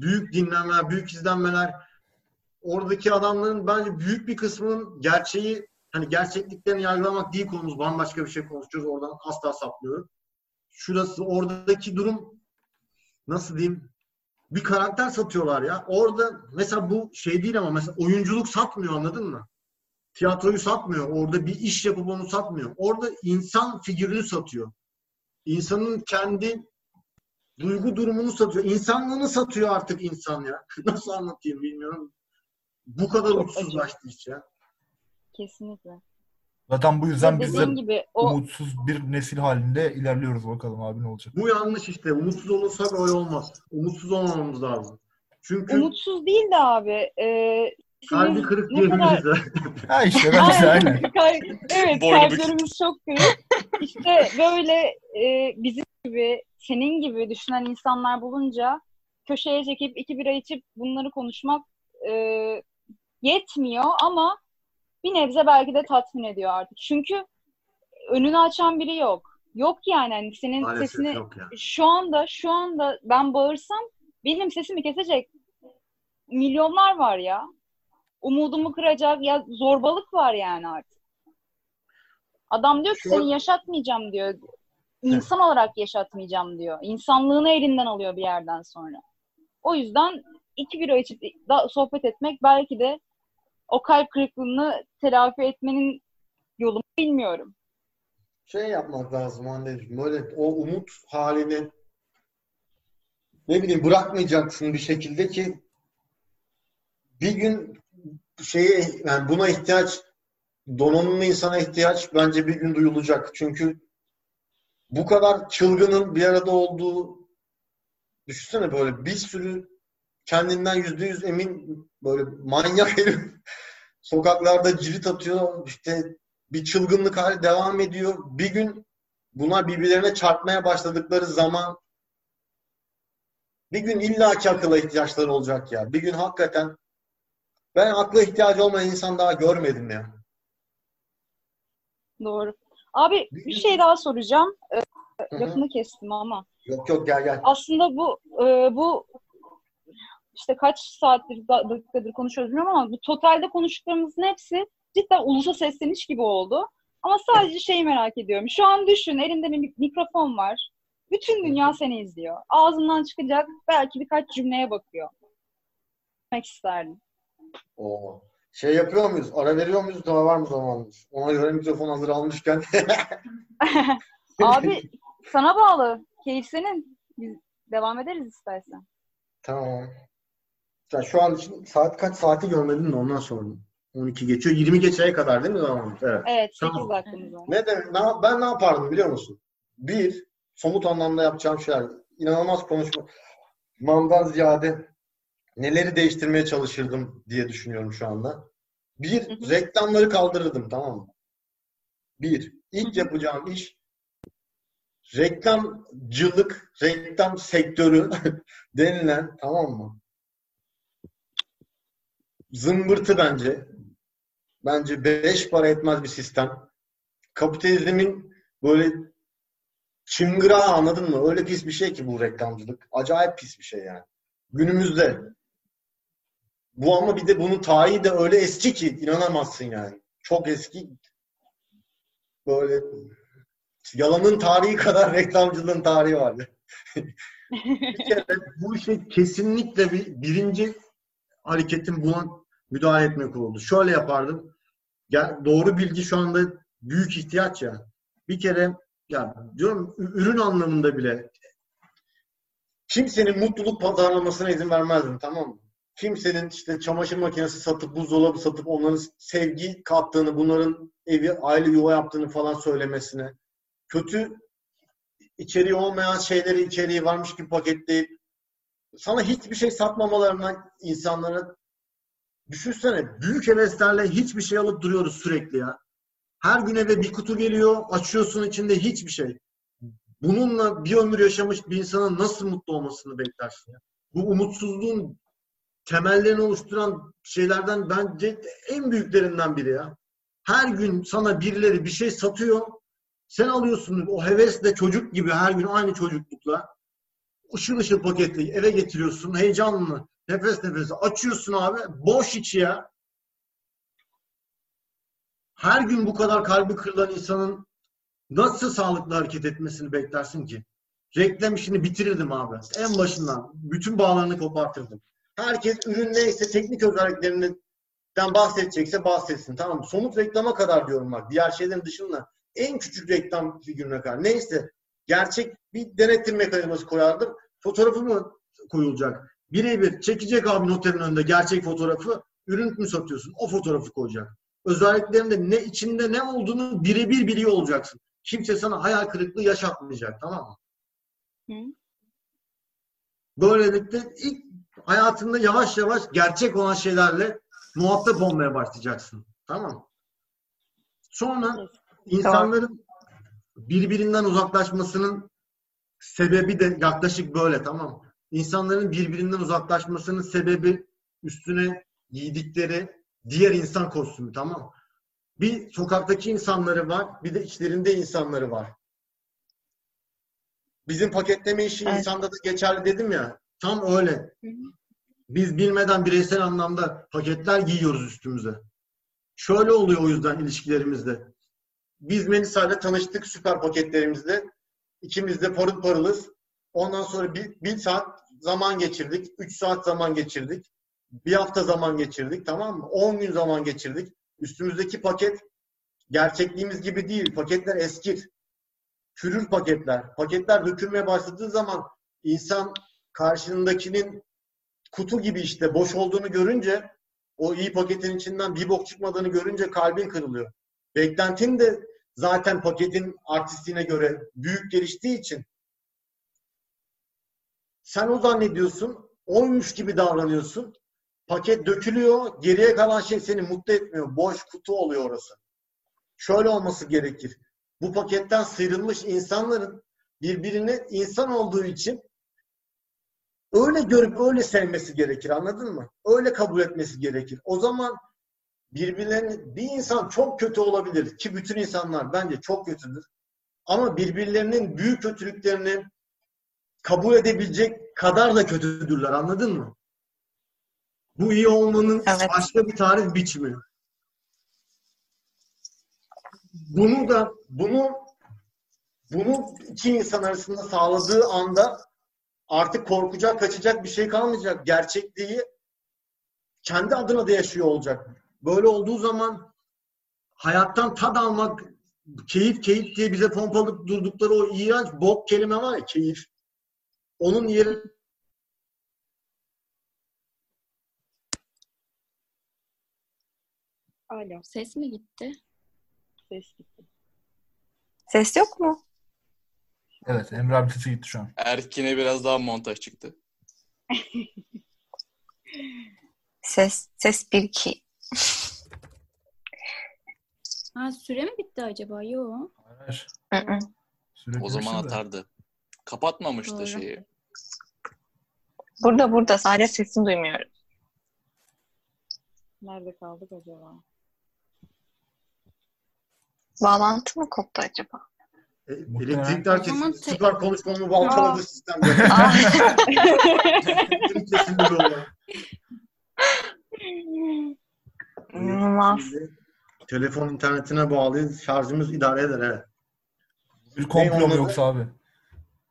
Büyük dinlenmeler, büyük izlenmeler. Oradaki adamların bence büyük bir kısmının gerçeği hani gerçekliklerini yargılamak değil konumuz. Bambaşka bir şey konuşuyoruz. Oradan asla sapmıyorum. Şurası oradaki durum nasıl diyeyim? Bir karakter satıyorlar ya. Orada mesela bu şey değil ama mesela oyunculuk satmıyor anladın mı? Tiyatroyu satmıyor. Orada bir iş yapıp onu satmıyor. Orada insan figürünü satıyor. İnsanın kendi duygu durumunu satıyor. İnsanlığını satıyor artık insan ya. Nasıl anlatayım bilmiyorum. Bu kadar Çok uçsuzlaştı iş ya. Kesinlikle. Zaten bu yüzden biz de gibi o umutsuz bir nesil halinde ilerliyoruz bakalım abi ne olacak. Bu yanlış işte. Umutsuz olursak öyle olmaz. Umutsuz olmamamız lazım. Çünkü umutsuz değil de abi. E, kalbi kırık diyebiliriz de. Ha işte bence aynen. Kal- evet Boynu kalplerimiz çok kırık. İşte böyle e, bizim gibi, senin gibi düşünen insanlar bulunca köşeye çekip iki bira içip bunları konuşmak e, yetmiyor ama bir nebze belki de tatmin ediyor artık. Çünkü önünü açan biri yok. Yok yani hani senin Maalesef sesini yok ya. şu anda şu anda ben bağırsam benim sesimi kesecek milyonlar var ya. Umudumu kıracak ya zorbalık var yani artık. Adam diyor ki Şu- seni yaşatmayacağım diyor. İnsan olarak yaşatmayacağım diyor. İnsanlığını elinden alıyor bir yerden sonra. O yüzden iki bira içip da sohbet etmek belki de o kalp kırıklığını telafi etmenin yolunu bilmiyorum. Şey yapmak lazım anneciğim. Böyle o umut halini ne bileyim bırakmayacaksın bir şekilde ki bir gün şeye yani buna ihtiyaç donanımlı insana ihtiyaç bence bir gün duyulacak. Çünkü bu kadar çılgının bir arada olduğu düşünsene böyle bir sürü kendinden yüzde yüz emin böyle manyak herif sokaklarda cirit atıyor işte bir çılgınlık hali devam ediyor. Bir gün bunlar birbirlerine çarpmaya başladıkları zaman bir gün illaki akıla ihtiyaçları olacak ya. Bir gün hakikaten ben akla ihtiyacı olmayan insan daha görmedim ya. Doğru. Abi bir şey daha soracağım. Ee, lafını kestim ama. Yok yok gel gel. aslında bu e, bu işte kaç saattir da- dakikadır konuşuyoruz bilmiyorum ama bu totalde konuştuklarımızın hepsi cidden ulusa sesleniş gibi oldu. Ama sadece şeyi merak ediyorum. Şu an düşün elinde bir mik- mikrofon var. Bütün dünya seni izliyor. Ağzından çıkacak belki birkaç cümleye bakıyor. Demek isterdim. Oo. Şey yapıyor muyuz? Ara veriyor muyuz? Daha var mı zamanımız? Ona göre mikrofon hazır almışken. Abi sana bağlı. Keyif senin. Biz devam ederiz istersen. Tamam. Sen şu an için saat kaç saati görmedin de ondan sordum. 12 geçiyor. 20 geçeye kadar değil mi zamanımız? Evet. Evet 8 Tamam. dakikamız var. Ne demek? Ne, ben ne yapardım biliyor musun? Bir, somut anlamda yapacağım şeyler. İnanılmaz konuşmamdan ziyade neleri değiştirmeye çalışırdım diye düşünüyorum şu anda. Bir, reklamları kaldırırdım tamam mı? Bir, ilk yapacağım iş reklamcılık, reklam sektörü denilen tamam mı? Zımbırtı bence. Bence beş para etmez bir sistem. Kapitalizmin böyle çıngırağı anladın mı? Öyle pis bir şey ki bu reklamcılık. Acayip pis bir şey yani. Günümüzde. Bu ama bir de bunun tarihi de öyle eski ki inanamazsın yani. Çok eski. Böyle yalanın tarihi kadar reklamcılığın tarihi var. bir kere bu işe kesinlikle bir birinci hareketin buna müdahale etmek oldu. Şöyle yapardım. Ya doğru bilgi şu anda büyük ihtiyaç ya. Bir kere ya diyorum ürün anlamında bile kimsenin mutluluk pazarlamasına izin vermezdim tamam mı? Kimsenin işte çamaşır makinesi satıp buzdolabı satıp onların sevgi kattığını, bunların evi aile yuva yaptığını falan söylemesine kötü içeriği olmayan şeyleri içeriği varmış gibi paketleyip sana hiçbir şey satmamalarına insanlara düşünsene büyük heveslerle hiçbir şey alıp duruyoruz sürekli ya. Her gün eve bir kutu geliyor, açıyorsun içinde hiçbir şey. bununla bir ömür yaşamış bir insanın nasıl mutlu olmasını beklersin ya? Bu umutsuzluğun temellerini oluşturan şeylerden bence en büyüklerinden biri ya. Her gün sana birileri bir şey satıyor. Sen alıyorsun o hevesle çocuk gibi her gün aynı çocuklukla ışıl ışıl paketli eve getiriyorsun heyecanlı nefes nefese açıyorsun abi boş içi ya. Her gün bu kadar kalbi kırılan insanın nasıl sağlıklı hareket etmesini beklersin ki? Reklam işini bitirirdim abi. En başından. Bütün bağlarını kopartırdım. Herkes ürün neyse teknik özelliklerinden bahsedecekse bahsetsin. Tamam mı? Somut reklama kadar diyorum bak. Diğer şeylerin dışında en küçük reklam figürüne kadar. Neyse gerçek bir denetim mekanizması koyardım. Fotoğrafı mı koyulacak? Birebir çekecek abi noterin önünde gerçek fotoğrafı. Ürün mü satıyorsun? O fotoğrafı koyacak. Özelliklerinde ne içinde ne olduğunu birebir biliyor olacaksın. Kimse sana hayal kırıklığı yaşatmayacak. Tamam mı? Hı. Böylelikle ilk hayatında yavaş yavaş gerçek olan şeylerle muhatap olmaya başlayacaksın. Tamam Sonra insanların birbirinden uzaklaşmasının sebebi de yaklaşık böyle tamam İnsanların birbirinden uzaklaşmasının sebebi üstüne giydikleri diğer insan kostümü tamam Bir sokaktaki insanları var, bir de içlerinde insanları var. Bizim paketleme işi evet. insanda da geçerli dedim ya. Tam öyle. Biz bilmeden bireysel anlamda paketler giyiyoruz üstümüze. Şöyle oluyor o yüzden ilişkilerimizde. Biz Melisa ile tanıştık süper paketlerimizde. İkimiz de parıl parılız. Ondan sonra bir, bir saat zaman geçirdik. Üç saat zaman geçirdik. Bir hafta zaman geçirdik. Tamam mı? On gün zaman geçirdik. Üstümüzdeki paket gerçekliğimiz gibi değil. Paketler eskir çürür paketler. Paketler dökülmeye başladığı zaman insan karşındakinin kutu gibi işte boş olduğunu görünce o iyi paketin içinden bir bok çıkmadığını görünce kalbin kırılıyor. Beklentin de zaten paketin artistliğine göre büyük geliştiği için sen o zannediyorsun, oymuş gibi davranıyorsun. Paket dökülüyor, geriye kalan şey seni mutlu etmiyor. Boş kutu oluyor orası. Şöyle olması gerekir bu paketten sıyrılmış insanların birbirini insan olduğu için öyle görüp öyle sevmesi gerekir anladın mı? Öyle kabul etmesi gerekir. O zaman birbirlerini bir insan çok kötü olabilir ki bütün insanlar bence çok kötüdür. Ama birbirlerinin büyük kötülüklerini kabul edebilecek kadar da kötüdürler anladın mı? Bu iyi olmanın evet. başka bir tarif biçimi bunu da bunu bunu iki insan arasında sağladığı anda artık korkacak, kaçacak bir şey kalmayacak. Gerçekliği kendi adına da yaşıyor olacak. Böyle olduğu zaman hayattan tad almak, keyif keyif diye bize pompalıp durdukları o iğrenç bok kelime var ya keyif. Onun yeri Alo. Ses mi gitti? Ses gitti. Ses yok mu? Evet Emre abi sesi gitti şu an. Erkin'e biraz daha montaj çıktı. ses ses 1 2. Ha süre mi bitti acaba? Yok. Hayır. o zaman atardı. Kapatmamıştı Doğru. şeyi. Burada burada sadece sesini duymuyorum. Nerede kaldık acaba? Bağlantı mı koptu acaba? E, elektrikler kesildi. Te- Süper konuşmamı baltaladı sistemde. kesildi böyle. İnanılmaz. Telefon internetine bağlı şarjımız idare eder evet. Bir komplo mu yoksa abi?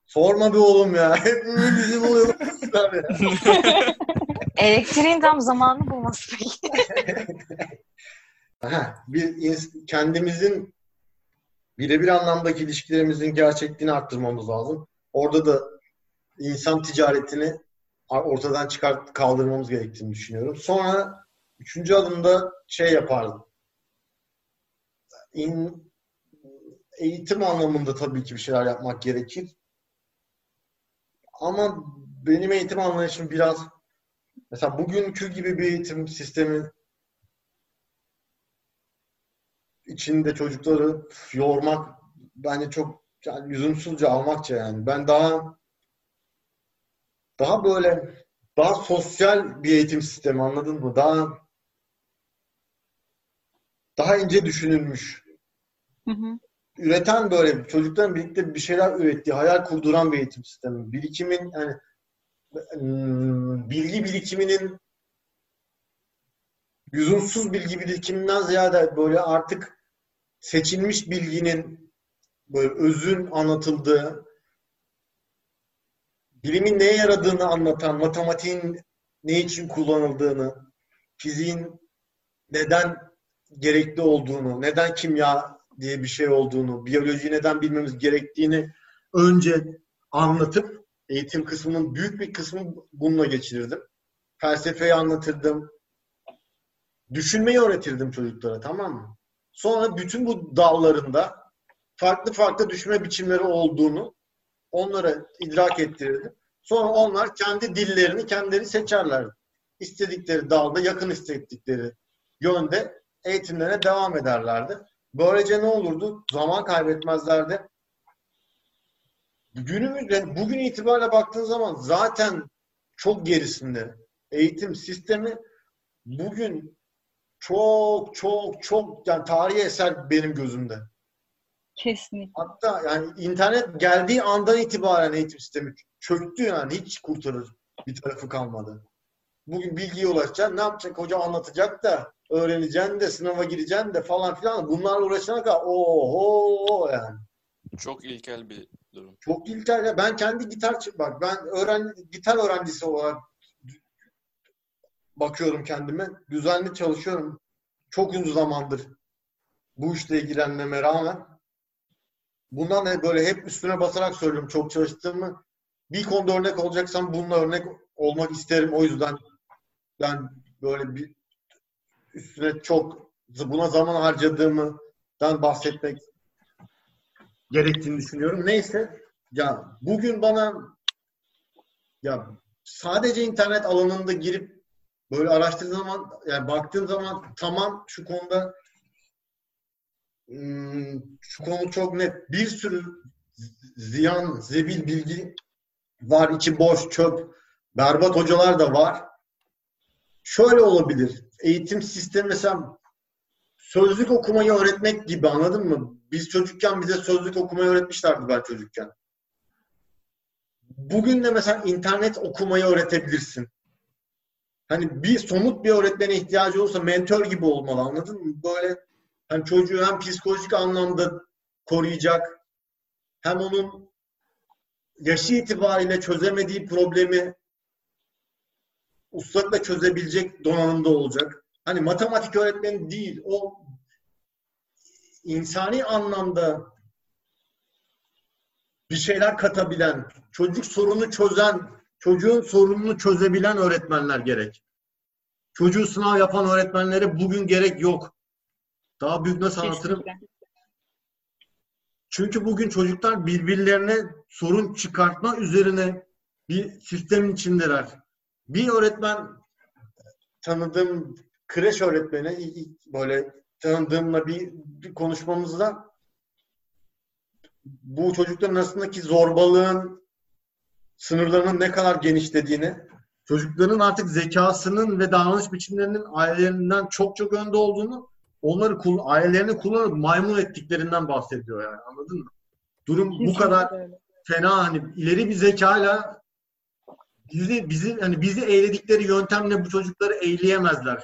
Sorma bir oğlum ya. Hep bizim oluyor. Elektriğin tam zamanı bulması Aha, bir kendimizin birebir anlamdaki ilişkilerimizin gerçekliğini arttırmamız lazım. Orada da insan ticaretini ortadan çıkart kaldırmamız gerektiğini düşünüyorum. Sonra üçüncü adımda şey yapardım. İn, eğitim anlamında tabii ki bir şeyler yapmak gerekir. Ama benim eğitim anlayışım biraz mesela bugünkü gibi bir eğitim sistemi içinde çocukları yormak bence çok yani lüzumsuzca almakça yani. Ben daha daha böyle daha sosyal bir eğitim sistemi anladın mı? Daha daha ince düşünülmüş. Hı hı. Üreten böyle çocukların birlikte bir şeyler ürettiği, hayal kurduran bir eğitim sistemi. Birikimin yani ıı, bilgi birikiminin lüzumsuz bilgi birikiminden ziyade böyle artık seçilmiş bilginin böyle özün anlatıldığı, bilimin neye yaradığını anlatan, matematiğin ne için kullanıldığını, fiziğin neden gerekli olduğunu, neden kimya diye bir şey olduğunu, biyolojiyi neden bilmemiz gerektiğini önce anlatıp eğitim kısmının büyük bir kısmını bununla geçirirdim. Felsefeyi anlatırdım. Düşünmeyi öğretirdim çocuklara tamam mı? Sonra bütün bu dallarında farklı farklı düşünme biçimleri olduğunu onlara idrak ettirirdim. Sonra onlar kendi dillerini kendileri seçerler. İstedikleri dalda yakın istedikleri yönde eğitimlerine devam ederlerdi. Böylece ne olurdu? Zaman kaybetmezlerdi. Günümüzde bugün itibariyle baktığın zaman zaten çok gerisinde. Eğitim sistemi bugün çok çok çok yani tarihi eser benim gözümde. Kesinlikle. Hatta yani internet geldiği andan itibaren eğitim sistemi çöktü yani hiç kurtarır bir tarafı kalmadı. Bugün bilgiye ulaşacaksın ne yapacak hoca anlatacak da öğreneceksin de sınava gireceksin de falan filan bunlarla uğraşana kadar oho yani. Çok ilkel bir durum. Çok ilkel. Ben kendi gitar bak ben öğren gitar öğrencisi olarak bakıyorum kendime. Düzenli çalışıyorum. Çok uzun zamandır bu işle ilgilenmeme rağmen bundan da böyle hep üstüne basarak söylüyorum çok çalıştığımı. Bir konuda örnek olacaksam bununla örnek olmak isterim. O yüzden ben böyle bir üstüne çok buna zaman harcadığımdan bahsetmek gerektiğini düşünüyorum. Neyse ya bugün bana ya sadece internet alanında girip böyle araştırdığım zaman yani baktığım zaman tamam şu konuda hmm, şu konu çok net. Bir sürü ziyan, zebil bilgi var. içi boş, çöp, berbat hocalar da var. Şöyle olabilir. Eğitim sistemi mesela sözlük okumayı öğretmek gibi anladın mı? Biz çocukken bize sözlük okumayı öğretmişlerdi ben çocukken. Bugün de mesela internet okumayı öğretebilirsin. Hani bir somut bir öğretmene ihtiyacı olursa mentor gibi olmalı anladın mı? Böyle hani çocuğu hem psikolojik anlamda koruyacak hem onun yaşı itibariyle çözemediği problemi ustalıkla çözebilecek donanımda olacak. Hani matematik öğretmeni değil, o insani anlamda bir şeyler katabilen, çocuk sorunu çözen, çocuğun sorununu çözebilen öğretmenler gerek. Çocuğu sınav yapan öğretmenlere bugün gerek yok. Daha büyük nasıl anlatırım? Çünkü bugün çocuklar birbirlerine sorun çıkartma üzerine bir sistemin içindeler. Bir öğretmen tanıdığım kreş öğretmeni böyle tanıdığımla bir, bir konuşmamızda bu çocukların arasındaki zorbalığın sınırlarının ne kadar genişlediğini, çocukların artık zekasının ve davranış biçimlerinin ailelerinden çok çok önde olduğunu, onları ailelerini kullanıp maymun ettiklerinden bahsediyor yani anladın mı? Durum bu kadar fena hani ileri bir zekayla bizi bizi hani bizi eğledikleri yöntemle bu çocukları eğleyemezler.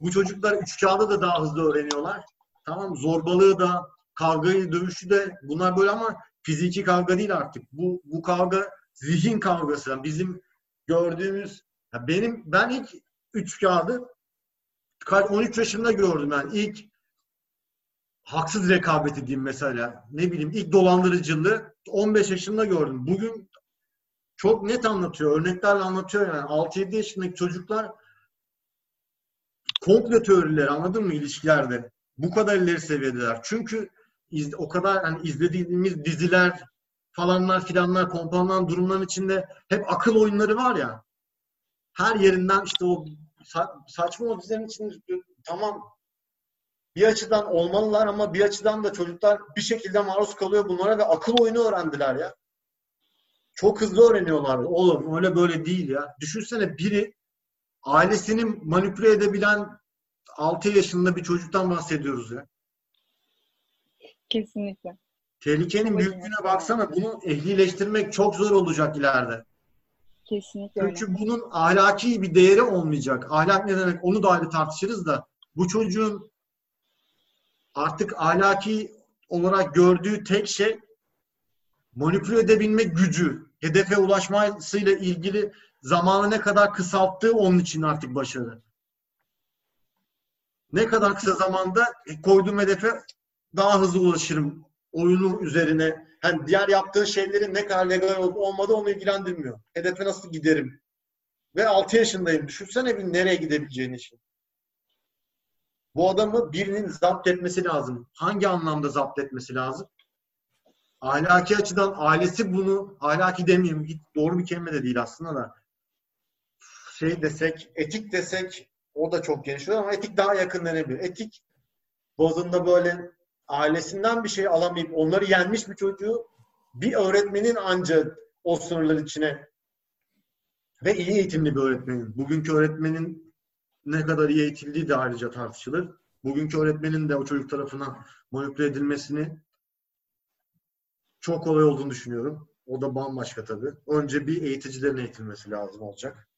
Bu çocuklar üç kağıda da daha hızlı öğreniyorlar. Tamam Zorbalığı da, kavgayı, dövüşü de bunlar böyle ama fiziki kavga değil artık. Bu bu kavga zihin kavgası. Yani bizim gördüğümüz ya benim ben ilk üç kağıdı 13 yaşında gördüm ben. Yani ilk haksız rekabeti diyeyim mesela. Ne bileyim ilk dolandırıcılığı 15 yaşında gördüm. Bugün çok net anlatıyor. Örneklerle anlatıyor yani. 6-7 yaşındaki çocuklar komple teorileri anladın mı ilişkilerde? Bu kadar ileri seviyedeler. Çünkü iz, o kadar hani izlediğimiz diziler falanlar filanlar kompanlar durumların içinde hep akıl oyunları var ya. Her yerinden işte o sa- saçma o dizilerin içinde tamam bir açıdan olmalılar ama bir açıdan da çocuklar bir şekilde maruz kalıyor bunlara ve akıl oyunu öğrendiler ya. Çok hızlı öğreniyorlar. Oğlum öyle böyle değil ya. Düşünsene biri ailesini manipüle edebilen 6 yaşında bir çocuktan bahsediyoruz ya. Kesinlikle. Tehlikenin büyüklüğüne baksana. Bunu ehlileştirmek çok zor olacak ileride. Kesinlikle Çünkü öyle. bunun ahlaki bir değeri olmayacak. Ahlak ne demek onu da ayrı tartışırız da bu çocuğun artık ahlaki olarak gördüğü tek şey manipüle edebilmek gücü. Hedefe ulaşmasıyla ilgili zamanı ne kadar kısalttığı onun için artık başarı. Ne kadar kısa zamanda koyduğum hedefe daha hızlı ulaşırım oyunu üzerine. Hani diğer yaptığı şeylerin ne kadar legal olup olmadığı onu ilgilendirmiyor. Hedefe nasıl giderim? Ve 6 yaşındayım. Düşünsene bir nereye gidebileceğini için. Bu adamı birinin zapt etmesi lazım. Hangi anlamda zapt etmesi lazım? Ahlaki açıdan ailesi bunu ahlaki demeyeyim. Hiç doğru bir kelime de değil aslında da. Şey desek, etik desek o da çok geniş ama etik daha yakın denebilir. Etik bazında böyle ailesinden bir şey alamayıp onları yenmiş bir çocuğu bir öğretmenin ancak o sınırlar içine ve iyi eğitimli bir öğretmenin. Bugünkü öğretmenin ne kadar iyi eğitildiği de ayrıca tartışılır. Bugünkü öğretmenin de o çocuk tarafından manipüle edilmesini çok kolay olduğunu düşünüyorum. O da bambaşka tabii. Önce bir eğiticilerin eğitilmesi lazım olacak.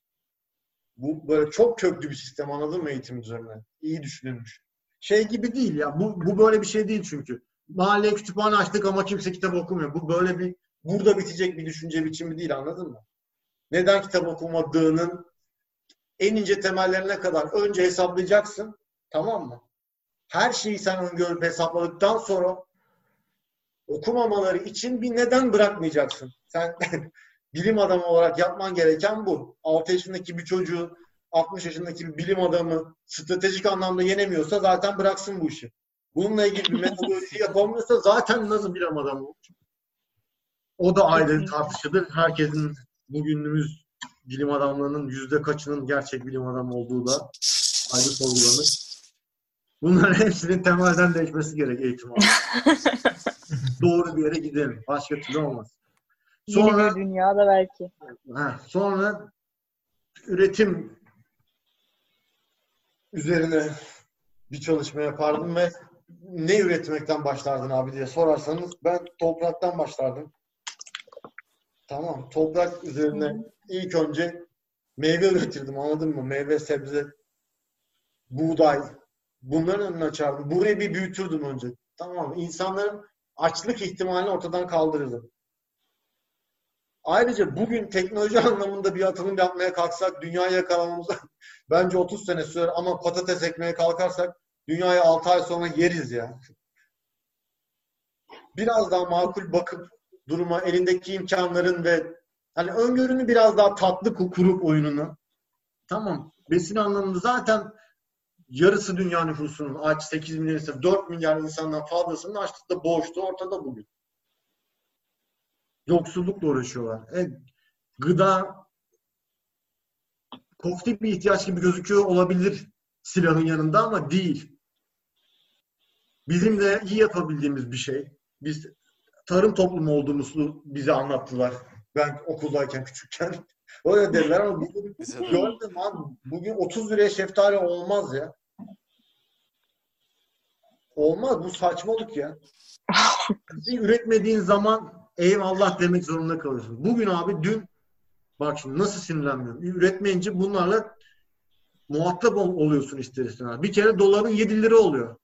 Bu böyle çok köklü bir sistem anladın mı eğitim üzerine? İyi düşünülmüş. Şey gibi değil ya. Bu, bu böyle bir şey değil çünkü. Mahalleye kütüphane açtık ama kimse kitap okumuyor. Bu böyle bir burada bitecek bir düşünce biçimi değil anladın mı? Neden kitap okumadığının en ince temellerine kadar önce hesaplayacaksın. Tamam mı? Her şeyi sen öngörüp hesapladıktan sonra okumamaları için bir neden bırakmayacaksın. Sen bilim adamı olarak yapman gereken bu. 6 yaşındaki bir çocuğu 60 yaşındaki bir bilim adamı stratejik anlamda yenemiyorsa zaten bıraksın bu işi. Bununla ilgili bir metodoloji yapamıyorsa zaten nasıl bilim adamı olur? O da ayrı tartışılır. Herkesin bugünümüz bilim adamlarının yüzde kaçının gerçek bilim adamı olduğu da ayrı sorgulanır. Bunların hepsinin temelden değişmesi gerek eğitim olarak. Doğru bir yere gidelim. Başka türlü olmaz. Sonra, Yeni bir dünyada belki. Heh, sonra üretim üzerine bir çalışma yapardım ve ne üretmekten başlardın abi diye sorarsanız ben topraktan başlardım. Tamam. Toprak üzerine ilk önce meyve üretirdim anladın mı? Meyve, sebze, buğday. Bunların önünü açardım. Burayı bir büyütürdüm önce. Tamam? İnsanların açlık ihtimalini ortadan kaldırırdım. Ayrıca bugün teknoloji anlamında bir atılım yapmaya kalksak dünyayı yakalamamıza bence 30 sene sürer ama patates ekmeye kalkarsak dünyayı 6 ay sonra yeriz ya. Biraz daha makul bakıp duruma elindeki imkanların ve hani öngörünü biraz daha tatlı kurup oyununu tamam besin anlamında zaten yarısı dünya nüfusunun aç 8 milyar ise 4 milyar insandan fazlasının açlıkta boğuştu ortada bugün. Yoksullukla uğraşıyorlar. E, gıda koftik bir ihtiyaç gibi gözüküyor olabilir silahın yanında ama değil. Bizim de iyi yapabildiğimiz bir şey. Biz tarım toplumu olduğumuzu bize anlattılar. Ben okuldayken küçükken. Öyle dediler ama bugün gördüm abi. Bugün 30 liraya şeftali olmaz ya. Olmaz. Bu saçmalık ya. Bir üretmediğin zaman eyvallah demek zorunda kalıyorsun. Bugün abi dün bak şimdi nasıl sinirlenmiyorum. Üretmeyince bunlarla muhatap oluyorsun ister istemez. Bir kere doların 7 lira oluyor.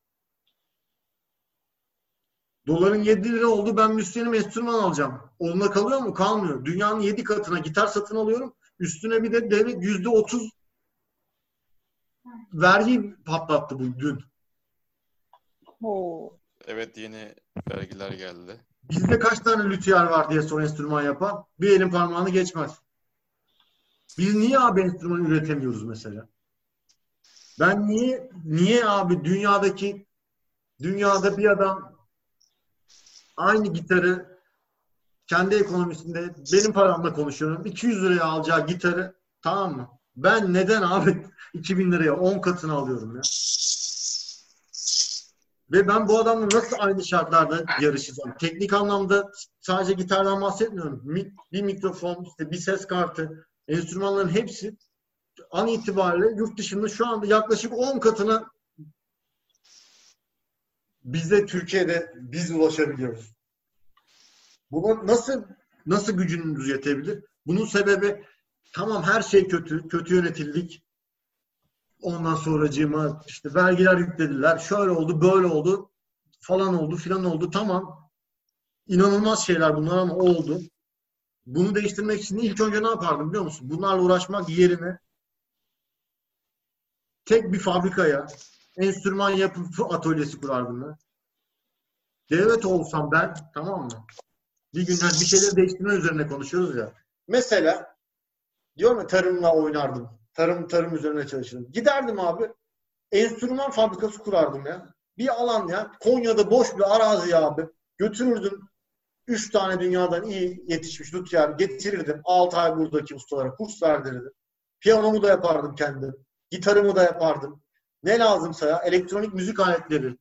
Doların 7 lira oldu ben Müslüman'ım enstrüman alacağım. Onunla kalıyor mu? Kalmıyor. Dünyanın 7 katına gitar satın alıyorum. Üstüne bir de devlet %30 vergi patlattı bu dün. Oo. Evet yeni vergiler geldi. Bizde kaç tane lüthiyer var diye son enstrüman yapan? Bir elin parmağını geçmez. Biz niye abi enstrüman üretemiyoruz mesela? Ben niye niye abi dünyadaki dünyada bir adam aynı gitarı kendi ekonomisinde benim paramla konuşuyorum. 200 liraya alacağı gitarı tamam mı? Ben neden abi 2000 liraya 10 katını alıyorum ya? Ve ben bu adamla nasıl aynı şartlarda yarışacağım? Teknik anlamda sadece gitardan bahsetmiyorum. Bir mikrofon, işte bir ses kartı, enstrümanların hepsi an itibariyle yurt dışında şu anda yaklaşık 10 katına bizde Türkiye'de biz ulaşabiliyoruz. Buna nasıl nasıl gücünüz yetebilir? Bunun sebebi tamam her şey kötü, kötü yönetildik. Ondan sonracığıma işte vergiler yüklediler. Şöyle oldu, böyle oldu. Falan oldu, filan oldu. Tamam. İnanılmaz şeyler bunlar ama oldu. Bunu değiştirmek için ilk önce ne yapardım biliyor musun? Bunlarla uğraşmak yerine tek bir fabrikaya enstrüman yapıp atölyesi kurardım ben. Devlet olsam ben tamam mı? Bir gün bir şeyleri değiştirme üzerine konuşuyoruz ya. Mesela diyor mu tarımla oynardım. Tarım tarım üzerine çalışırdım. Giderdim abi. Enstrüman fabrikası kurardım ya. Bir alan ya. Konya'da boş bir arazi ya abi. Götürürdüm. Üç tane dünyadan iyi yetişmiş lütfen getirirdim. Altı ay buradaki ustalara kurs verdirirdim. Piyanomu da yapardım kendim. Gitarımı da yapardım. Ne lazımsa ya. Elektronik müzik aletleri.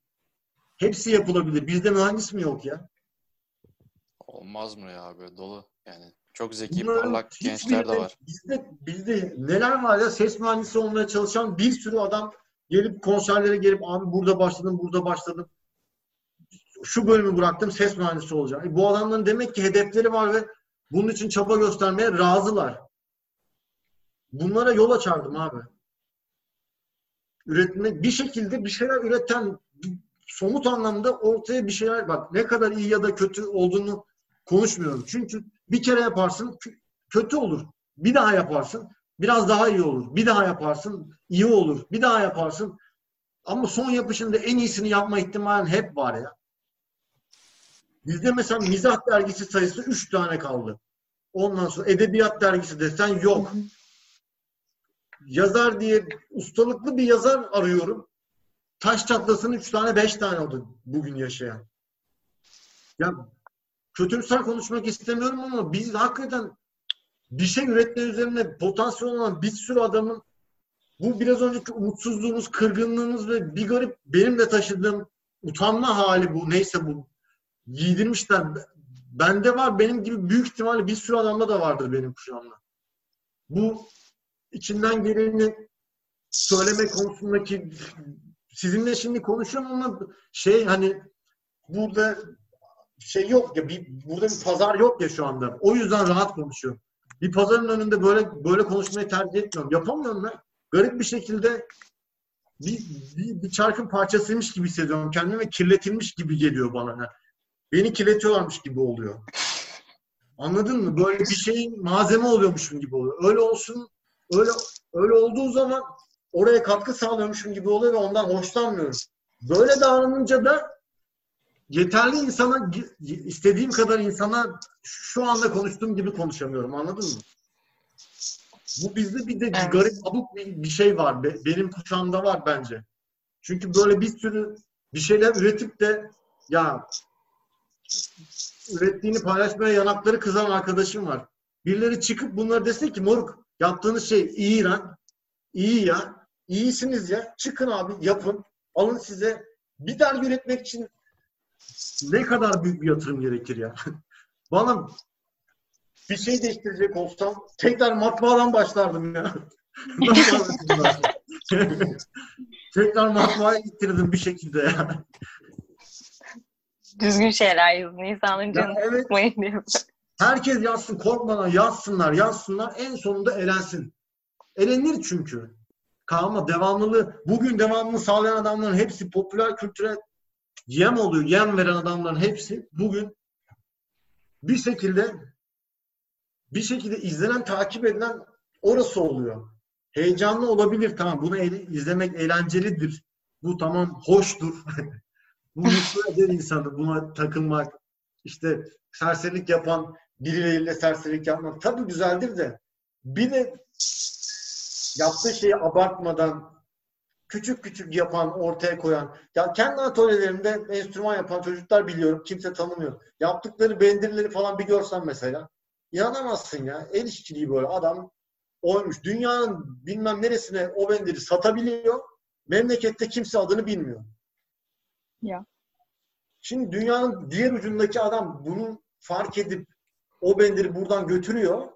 Hepsi yapılabilir. Bizde mühendis mi yok ya? Olmaz mı ya böyle dolu yani. Çok zeki, Bunların parlak gençler de var. Bizde, bizde neler var ya ses mühendisi olmaya çalışan bir sürü adam gelip konserlere gelip abi burada başladım, burada başladım. Şu bölümü bıraktım ses mühendisi olacağım. E, bu adamların demek ki hedefleri var ve bunun için çaba göstermeye razılar. Bunlara yol açardım abi. Üretmek bir şekilde bir şeyler üreten somut anlamda ortaya bir şeyler bak ne kadar iyi ya da kötü olduğunu konuşmuyorum. Çünkü bir kere yaparsın kötü olur. Bir daha yaparsın biraz daha iyi olur. Bir daha yaparsın iyi olur. Bir daha yaparsın ama son yapışında en iyisini yapma ihtimalin hep var ya. Bizde mesela mizah dergisi sayısı 3 tane kaldı. Ondan sonra edebiyat dergisi desen yok. Yazar diye ustalıklı bir yazar arıyorum. Taş çatlasın 3 tane 5 tane oldu bugün yaşayan. Ya kötümser konuşmak istemiyorum ama biz hakikaten bir şey üretme üzerine potansiyel olan bir sürü adamın bu biraz önceki umutsuzluğumuz, kırgınlığımız ve bir garip benim de taşıdığım utanma hali bu. Neyse bu. Giydirmişler. Bende var. Benim gibi büyük ihtimalle bir sürü adamda da vardır benim kuşağımda. Bu içinden geleni söyleme konusundaki sizinle şimdi konuşuyorum ama şey hani burada şey yok ya bir, burada bir pazar yok ya şu anda. O yüzden rahat konuşuyorum. Bir pazarın önünde böyle böyle konuşmayı tercih etmiyorum. Yapamıyorum ben. Garip bir şekilde bir, bir, bir çarkın parçasıymış gibi hissediyorum kendimi ve kirletilmiş gibi geliyor bana. Yani beni kirletiyorlarmış gibi oluyor. Anladın mı? Böyle bir şeyin malzeme oluyormuşum gibi oluyor. Öyle olsun, öyle öyle olduğu zaman oraya katkı sağlıyormuşum gibi oluyor ve ondan hoşlanmıyorum. Böyle davranınca da yeterli insana istediğim kadar insana şu anda konuştuğum gibi konuşamıyorum. Anladın mı? Bu bizde bir de evet. garip abuk bir, bir şey var. Benim kuşağımda var bence. Çünkü böyle bir sürü bir şeyler üretip de ya ürettiğini paylaşmaya yanakları kızan arkadaşım var. Birileri çıkıp bunları dese ki moruk yaptığınız şey iyi lan. İyi ya. İyisiniz ya. Çıkın abi yapın. Alın size bir dergi üretmek için ne kadar büyük bir yatırım gerekir ya. Bana bir şey değiştirecek olsam tekrar matbaadan başlardım ya. tekrar matbaaya gittirdim bir şekilde ya. Düzgün şeyler yazın. İnsanların canını evet, sıkmayın diye. Herkes yazsın korkmadan yazsınlar yazsınlar en sonunda elensin. Elenir çünkü. Kalma devamlılığı. Bugün devamlılığı sağlayan adamların hepsi popüler kültüre yem oluyor. Yem veren adamların hepsi bugün bir şekilde bir şekilde izlenen, takip edilen orası oluyor. Heyecanlı olabilir tamam. Bunu e- izlemek eğlencelidir. Bu tamam hoştur. Bu mutlu eder insanı. Buna takılmak, işte serserilik yapan birileriyle serserilik yapmak tabii güzeldir de bir de yaptığı şeyi abartmadan küçük küçük yapan, ortaya koyan, ya kendi atölyelerinde enstrüman yapan çocuklar biliyorum, kimse tanımıyor. Yaptıkları bendirleri falan bir görsen mesela, inanamazsın ya. El işçiliği böyle adam oymuş. Dünyanın bilmem neresine o bendiri satabiliyor. Memlekette kimse adını bilmiyor. Ya. Şimdi dünyanın diğer ucundaki adam bunu fark edip o benderi buradan götürüyor.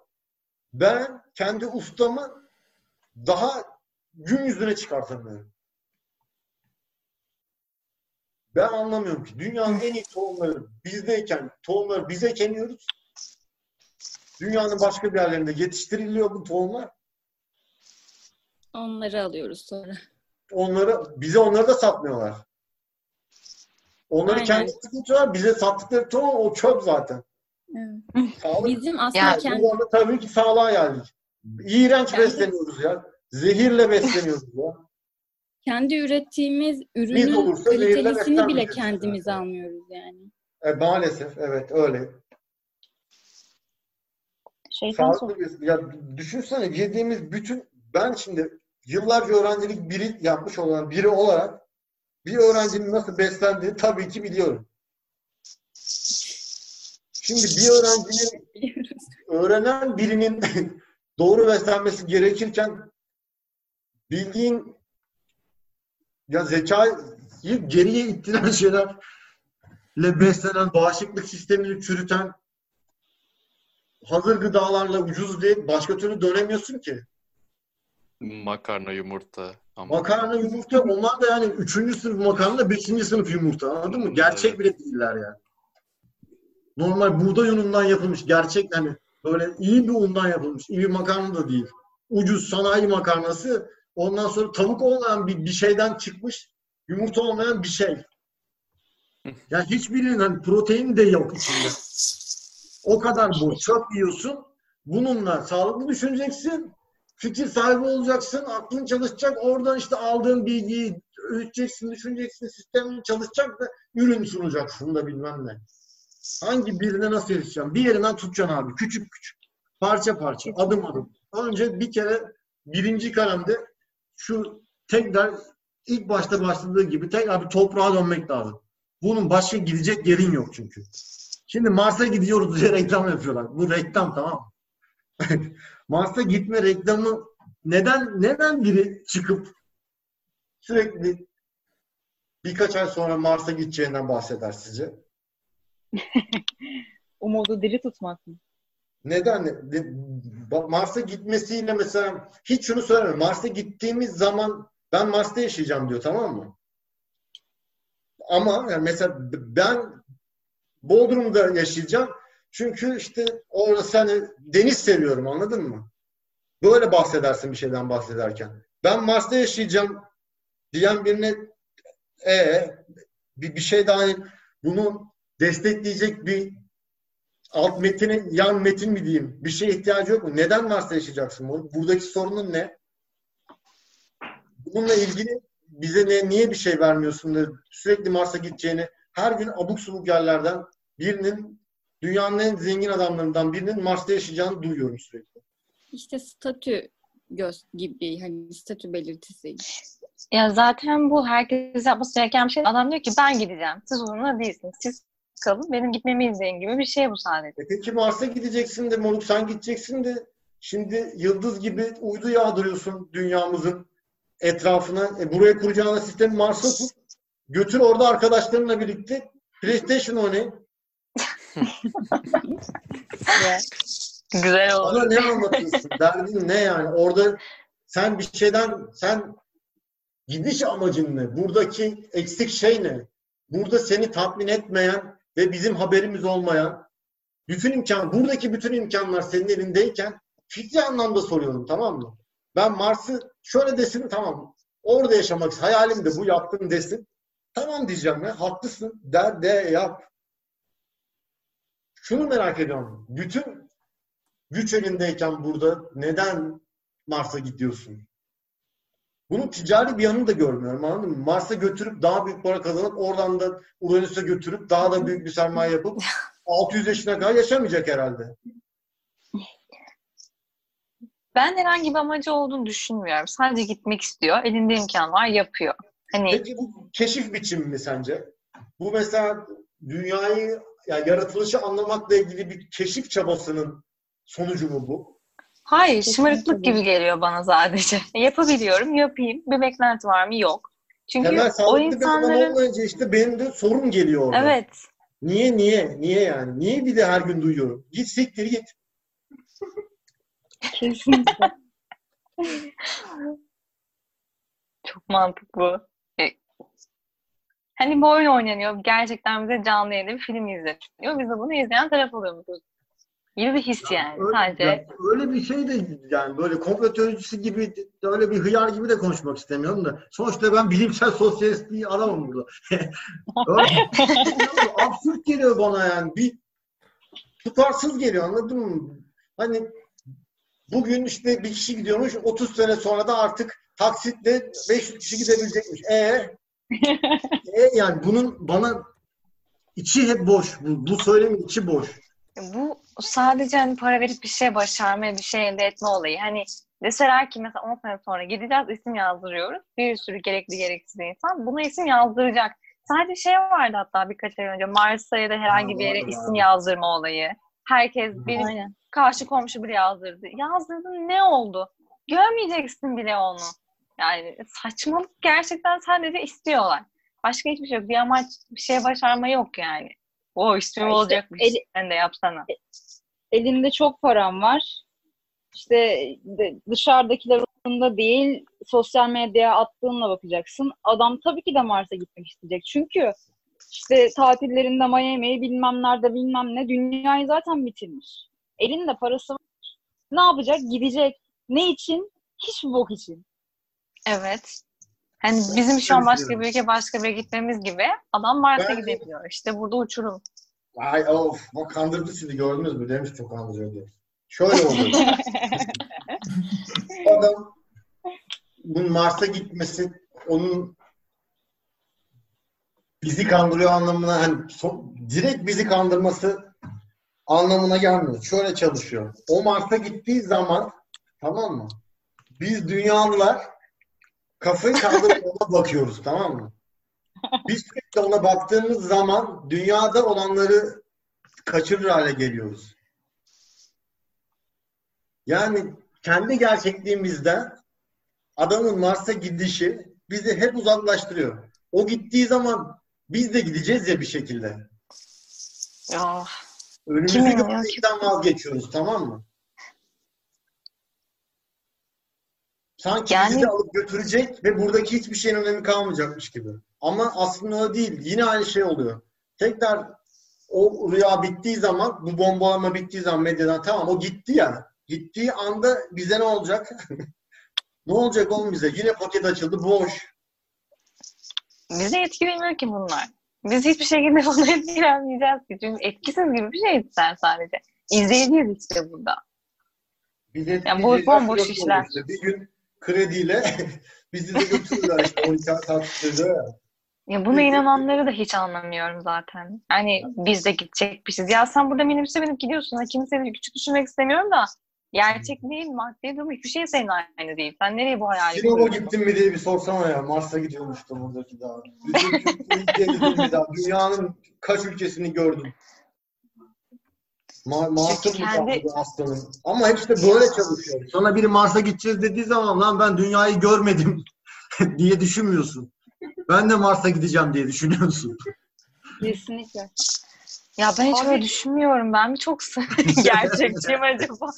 Ben kendi ustamı daha gün yüzüne çıkartamıyorum. Ben anlamıyorum ki. Dünyanın en iyi tohumları bizdeyken, tohumları biz ekeniyoruz. Dünyanın başka bir yerlerinde yetiştiriliyor bu tohumlar. Onları alıyoruz sonra. Onları, bize onları da satmıyorlar. Onları Aynen. kendi tutuyorlar. Bize sattıkları tohum o çöp zaten. Evet. Sağlık Bizim aslında Yani kendi tabii ki sağlığa geldik. İğrenç Kendi- besleniyoruz ya. Zehirle besleniyoruz ya. kendi ürettiğimiz ürünün kalitelisini bile kendimiz zaten. almıyoruz yani. E, maalesef evet öyle. Şeytan. Sağlıklı bir, ya düşünsene yediğimiz bütün ben şimdi yıllarca öğrencilik biri yapmış olan biri olarak bir öğrencinin nasıl beslendiğini tabii ki biliyorum. Şimdi bir öğrencinin öğrenen birinin doğru beslenmesi gerekirken bildiğin ya zekayı geriye ittiren şeylerle beslenen, bağışıklık sistemini çürüten hazır gıdalarla ucuz diye başka türlü dönemiyorsun ki. Makarna, yumurta. Ama Makarna, yumurta onlar da yani üçüncü sınıf makarna, beşinci sınıf yumurta anladın mı? Gerçek Evet. bile değiller yani. Normal buğday unundan yapılmış gerçek hani böyle iyi bir undan yapılmış. iyi bir makarna da değil. Ucuz sanayi makarnası ondan sonra tavuk olmayan bir, bir şeyden çıkmış yumurta olmayan bir şey. Yani hiçbirinin hani protein de yok içinde. O kadar boş. Çöp yiyorsun. Bununla sağlıklı düşüneceksin. Fikir sahibi olacaksın. Aklın çalışacak. Oradan işte aldığın bilgiyi ölçeceksin, düşüneceksin. Sistemin çalışacak da ürün sunacaksın da bilmem ne. Hangi birine nasıl erişeceğim? Bir yerinden tutacaksın abi. Küçük küçük. Parça parça. Adım adım. Önce bir kere birinci kalemde şu tekrar ilk başta başladığı gibi tekrar bir toprağa dönmek lazım. Bunun başka gidecek yerin yok çünkü. Şimdi Mars'a gidiyoruz diye reklam yapıyorlar. Bu reklam tamam mı? Mars'a gitme reklamı neden neden biri çıkıp sürekli birkaç ay sonra Mars'a gideceğinden bahseder sizce? Umudu diri tutmak mı? Neden? Mars'a gitmesiyle mesela hiç şunu söyleme. Mars'a gittiğimiz zaman ben Mars'ta yaşayacağım diyor tamam mı? Ama yani mesela ben Bodrum'da yaşayacağım. Çünkü işte orası hani deniz seviyorum anladın mı? Böyle bahsedersin bir şeyden bahsederken. Ben Mars'ta yaşayacağım diyen birine e bir, bir şey daha hani bunu destekleyecek bir alt metinin yan metin mi diyeyim? Bir şeye ihtiyacı yok mu? Neden Mars'ta yaşayacaksın? bunu? Buradaki sorunun ne? Bununla ilgili bize ne, niye bir şey vermiyorsun da sürekli Mars'a gideceğini her gün abuk subuk yerlerden birinin dünyanın en zengin adamlarından birinin Mars'ta yaşayacağını duyuyorum sürekli. İşte statü göz gibi hani statü belirtisi. Ya zaten bu herkes yapması gereken bir şey. Adam diyor ki ben gideceğim. Siz onunla değilsiniz. Siz kalın. Benim gitmemi izleyin gibi bir şey bu sadece. E peki Mars'a gideceksin de moruk sen gideceksin de şimdi yıldız gibi uydu yağdırıyorsun dünyamızın etrafına. E buraya kuracağına sistemi Mars'a kur. Götür orada arkadaşlarınla birlikte PlayStation oynayın. Güzel oldu. Bana ne anlatıyorsun? Derdin ne yani? Orada sen bir şeyden sen gidiş amacın ne? Buradaki eksik şey ne? Burada seni tatmin etmeyen ve bizim haberimiz olmayan bütün imkan, buradaki bütün imkanlar senin elindeyken fikri anlamda soruyorum tamam mı? Ben Mars'ı şöyle desin tamam. Orada yaşamak hayalim de bu yaptım desin. Tamam diyeceğim ya haklısın der de yap. Şunu merak ediyorum. Bütün güç elindeyken burada neden Mars'a gidiyorsun? Bunun ticari bir yanını da görmüyorum anladın mı? Mars'a götürüp daha büyük para kazanıp oradan da Uranüs'e götürüp daha da büyük bir sermaye yapıp 600 yaşına kadar yaşamayacak herhalde. Ben herhangi bir amacı olduğunu düşünmüyorum. Sadece gitmek istiyor. Elinde imkan var, yapıyor. Hani Peki bu keşif biçimi mi sence? Bu mesela dünyayı yani yaratılışı anlamakla ilgili bir keşif çabasının sonucu mu bu? Hayır, Kesinlikle şımarıklık değil. gibi geliyor bana sadece. Yapabiliyorum, yapayım. Bir beklenti var mı? Yok. Çünkü Temel, o insanların... olmayınca işte benim de sorun geliyor orada. Evet. Niye niye? Niye yani? Niye bir de her gün duyuyorum? Git siktir git. Kesinlikle. Çok mantıklı. E, hani bu oyun oynanıyor. Gerçekten bize canlı yayında bir film izletiyor. Biz de bunu izleyen taraf oluyoruz gibi bir his yani. öyle, Sadece. Ya, öyle bir şey de yani böyle komplo teorisi gibi öyle bir hıyar gibi de konuşmak istemiyorum da. Sonuçta ben bilimsel sosyalist bir adamım burada. absürt geliyor bana yani. Bir tutarsız geliyor anladın mı? Hani bugün işte bir kişi gidiyormuş 30 sene sonra da artık taksitle 500 kişi gidebilecekmiş. E, e yani bunun bana içi hep boş. Bu, bu söylemin içi boş. Bu sadece hani para verip bir şey başarma, bir şey elde etme olayı. Hani deseler ki mesela 10 sene sonra gideceğiz isim yazdırıyoruz. Bir sürü gerekli gereksiz insan buna isim yazdıracak. Sadece şey vardı hatta birkaç ay önce Mars'a ya da herhangi bir yere isim yazdırma olayı. Herkes benim Aynen. karşı komşu bile yazdırdı. Yazdırdın ne oldu? Görmeyeceksin bile onu. Yani saçmalık gerçekten sadece istiyorlar. Başka hiçbir şey yok. Bir amaç, bir şey başarma yok yani. O istiyor işte olacakmış. El, Sen de yapsana. E, elinde çok param var. İşte dışarıdakiler umurunda değil, sosyal medyaya attığınla bakacaksın. Adam tabii ki de Mars'a gitmek isteyecek. Çünkü işte tatillerinde Miami'yi bilmem nerede bilmem ne dünyayı zaten bitirmiş. Elinde parası var. Ne yapacak? Gidecek. Ne için? Hiçbir bok için. Evet. Hani bizim şu an başka bir ülke başka bir gitmemiz gibi adam Mars'a gidebiliyor. İşte burada uçurum. Ay of bak kandırdı sizi gördünüz mü demiştim kandırıyor diye. Şöyle oldu. adam bunun Mars'a gitmesi onun bizi kandırıyor anlamına hani son, direkt bizi kandırması anlamına gelmiyor. Şöyle çalışıyor. O Mars'a gittiği zaman tamam mı? Biz dünyalılar kafayı kaldırıp ona bakıyoruz tamam mı? Biz sürekli ona baktığımız zaman dünyada olanları kaçırır hale geliyoruz. Yani kendi gerçekliğimizden adamın Mars'a gidişi bizi hep uzaklaştırıyor. O gittiği zaman biz de gideceğiz ya bir şekilde. Ya. Önümüzü görmekten vazgeçiyoruz tamam mı? Sanki yani... bizi de alıp götürecek ve buradaki hiçbir şeyin önemi kalmayacakmış gibi. Ama aslında o değil. Yine aynı şey oluyor. Tekrar o rüya bittiği zaman, bu bombalama bittiği zaman medyadan tamam o gitti ya. Gittiği anda bize ne olacak? ne olacak oğlum bize? Yine paket açıldı boş. Bize etkilemiyor ki bunlar. Biz hiçbir şekilde onu etkilenmeyeceğiz ki. Çünkü etkisiz gibi bir şey sen sadece. İzleyiciyiz işte burada. Biz yani bu bomboş işler. Işte. Bir gün krediyle bizi de götürürler işte 12 taksitle ya. Ya buna inananları da hiç anlamıyorum zaten. Yani biz de gidecekmişiz. Ya sen burada minibüse binip gidiyorsun. Ha, kimseyi küçük düşünmek istemiyorum da gerçek değil, maddi durum hiçbir şey senin aynı değil. Sen nereye bu hayali Sinop'a gittin mi diye bir sorsana ya. Mars'a gidiyormuştu buradaki daha. Bütün Türkiye'ye daha. Dünyanın kaç ülkesini gördüm. Ma Mars'ın kendi... aslanın. Ama hepsi de böyle çalışıyor. Sana biri Mars'a gideceğiz dediği zaman lan ben dünyayı görmedim diye düşünmüyorsun. Ben de Mars'a gideceğim diye düşünüyorsun. Kesinlikle. Ya ben hiç Abi... öyle düşünmüyorum. Ben mi çok gerçekçiyim acaba?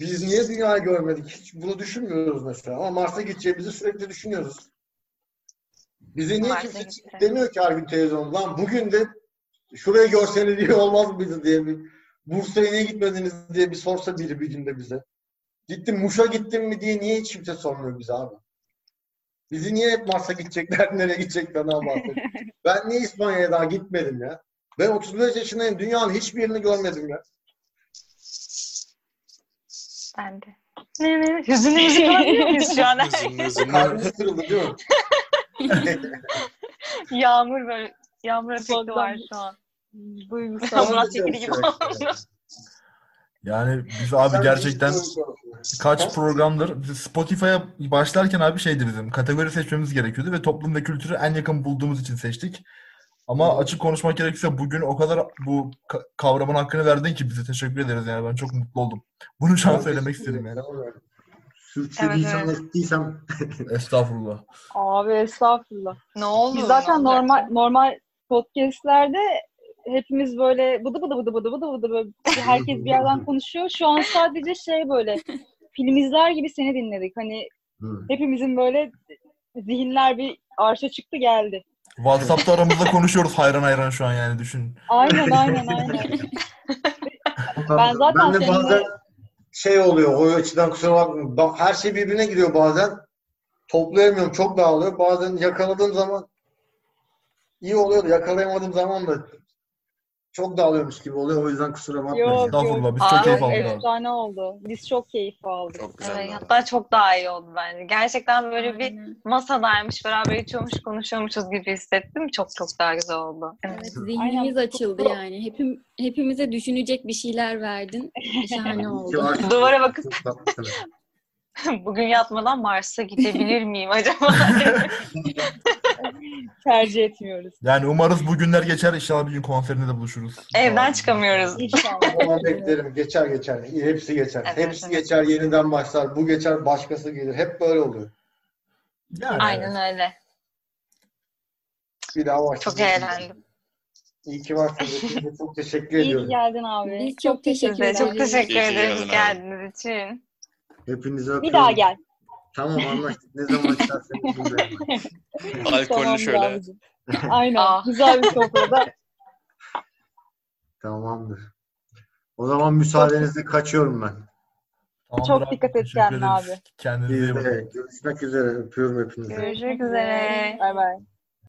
Biz niye dünyayı görmedik? Hiç bunu düşünmüyoruz mesela. Ama Mars'a gideceğimizi sürekli düşünüyoruz. Bize niye kimse demiyor ki her gün televizyon? Lan bugün de şurayı görseniz diye olmaz mıydı diye bir Bursa'ya niye gitmediniz diye bir sorsa biri bir günde bize. Gittim Muş'a gittim mi diye niye hiç kimse sormuyor bize abi. Bizi niye hep Mars'a gidecekler, nereye gidecekler ne bahsediyor. ben niye İspanya'ya daha gitmedim ya? Ben 35 yaşındayım. Dünyanın hiçbir yerini görmedim ya. Ben de. Ne ne? Hüzünlü müzik alabiliyor muyuz şu an? Hüzünlü hüzünlü. Kalbimiz kırıldı değil mi? Yağmur böyle Yağmur efekti var şu an. Duygusal. Murat Çekili gibi Yani biz abi gerçekten kaç programdır Spotify'a başlarken abi şeydi bizim kategori seçmemiz gerekiyordu ve toplum ve kültürü en yakın bulduğumuz için seçtik. Ama açık konuşmak gerekirse bugün o kadar bu kavramın hakkını verdin ki bize teşekkür ederiz yani ben çok mutlu oldum. Bunu şu an söylemek istedim yani. sürçürdüysem, Evet, ettiysem Estağfurullah. Abi estağfurullah. Ne oldu? Biz zaten normal normal podcastlerde hepimiz böyle bıdı bıdı bıdı bıdı bıdı bıdı böyle herkes bir yerden konuşuyor. Şu an sadece şey böyle film izler gibi seni dinledik. Hani hepimizin böyle zihinler bir arşa çıktı geldi. WhatsApp'ta aramızda konuşuyoruz hayran hayran şu an yani düşün. Aynen aynen aynen. Ben zaten de seninle- bazen şey oluyor o açıdan kusura bakma. Bak, her şey birbirine giriyor bazen. Toplayamıyorum çok dağılıyor. Bazen yakaladığım zaman iyi oluyor da yakalayamadığım zaman da çok dağılıyormuş gibi oluyor. O yüzden kusura bakmayın. Yok Estağfurullah biz Aa, çok keyif evet. aldık. Efsane oldu. Biz çok keyif aldık. Çok güzel. Evet, oldu. hatta çok daha iyi oldu bence. Gerçekten böyle bir Aynen. masadaymış, beraber içiyormuş, konuşuyormuşuz gibi hissettim. Çok çok daha güzel oldu. Evet. Evet, zihnimiz açıldı yani. Hepim, hepimize düşünecek bir şeyler verdin. Şahane oldu. Duvara bakıp bugün yatmadan Mars'a gidebilir miyim acaba? Tercih etmiyoruz. Yani umarız bu günler geçer. İnşallah bir gün konserinde de buluşuruz. Evden çıkamıyoruz. İnşallah. Beklerim. Geçer geçer. Hepsi geçer. Evet, Hepsi evet. geçer. Yeniden başlar. Bu geçer. Başkası gelir. Hep böyle oluyor. Yani, Aynen öyle. Bir daha başlayacağız. Çok eğlendim. İyi ki varsınız. Hepinize çok teşekkür İyi ki ediyorum. geldin abi. Biz çok teşekkür Size çok ederiz. teşekkür İyi ederiz geldin abi. geldiğiniz için. Hepinizi öpüyorum. Bir daha gel. Tamam anlaştık. Ne zaman isterseniz buradayım. Alkollü şöyle. abicim. Aynen. Aa. Güzel bir sofrada. Tamamdır. O zaman müsaadenizle kaçıyorum ben. Tamamdır Çok abi, dikkat et kendine abi. Kendinize iyi bakın. görüşmek üzere. Öpüyorum hepinizi. Görüşmek üzere. Bay bay.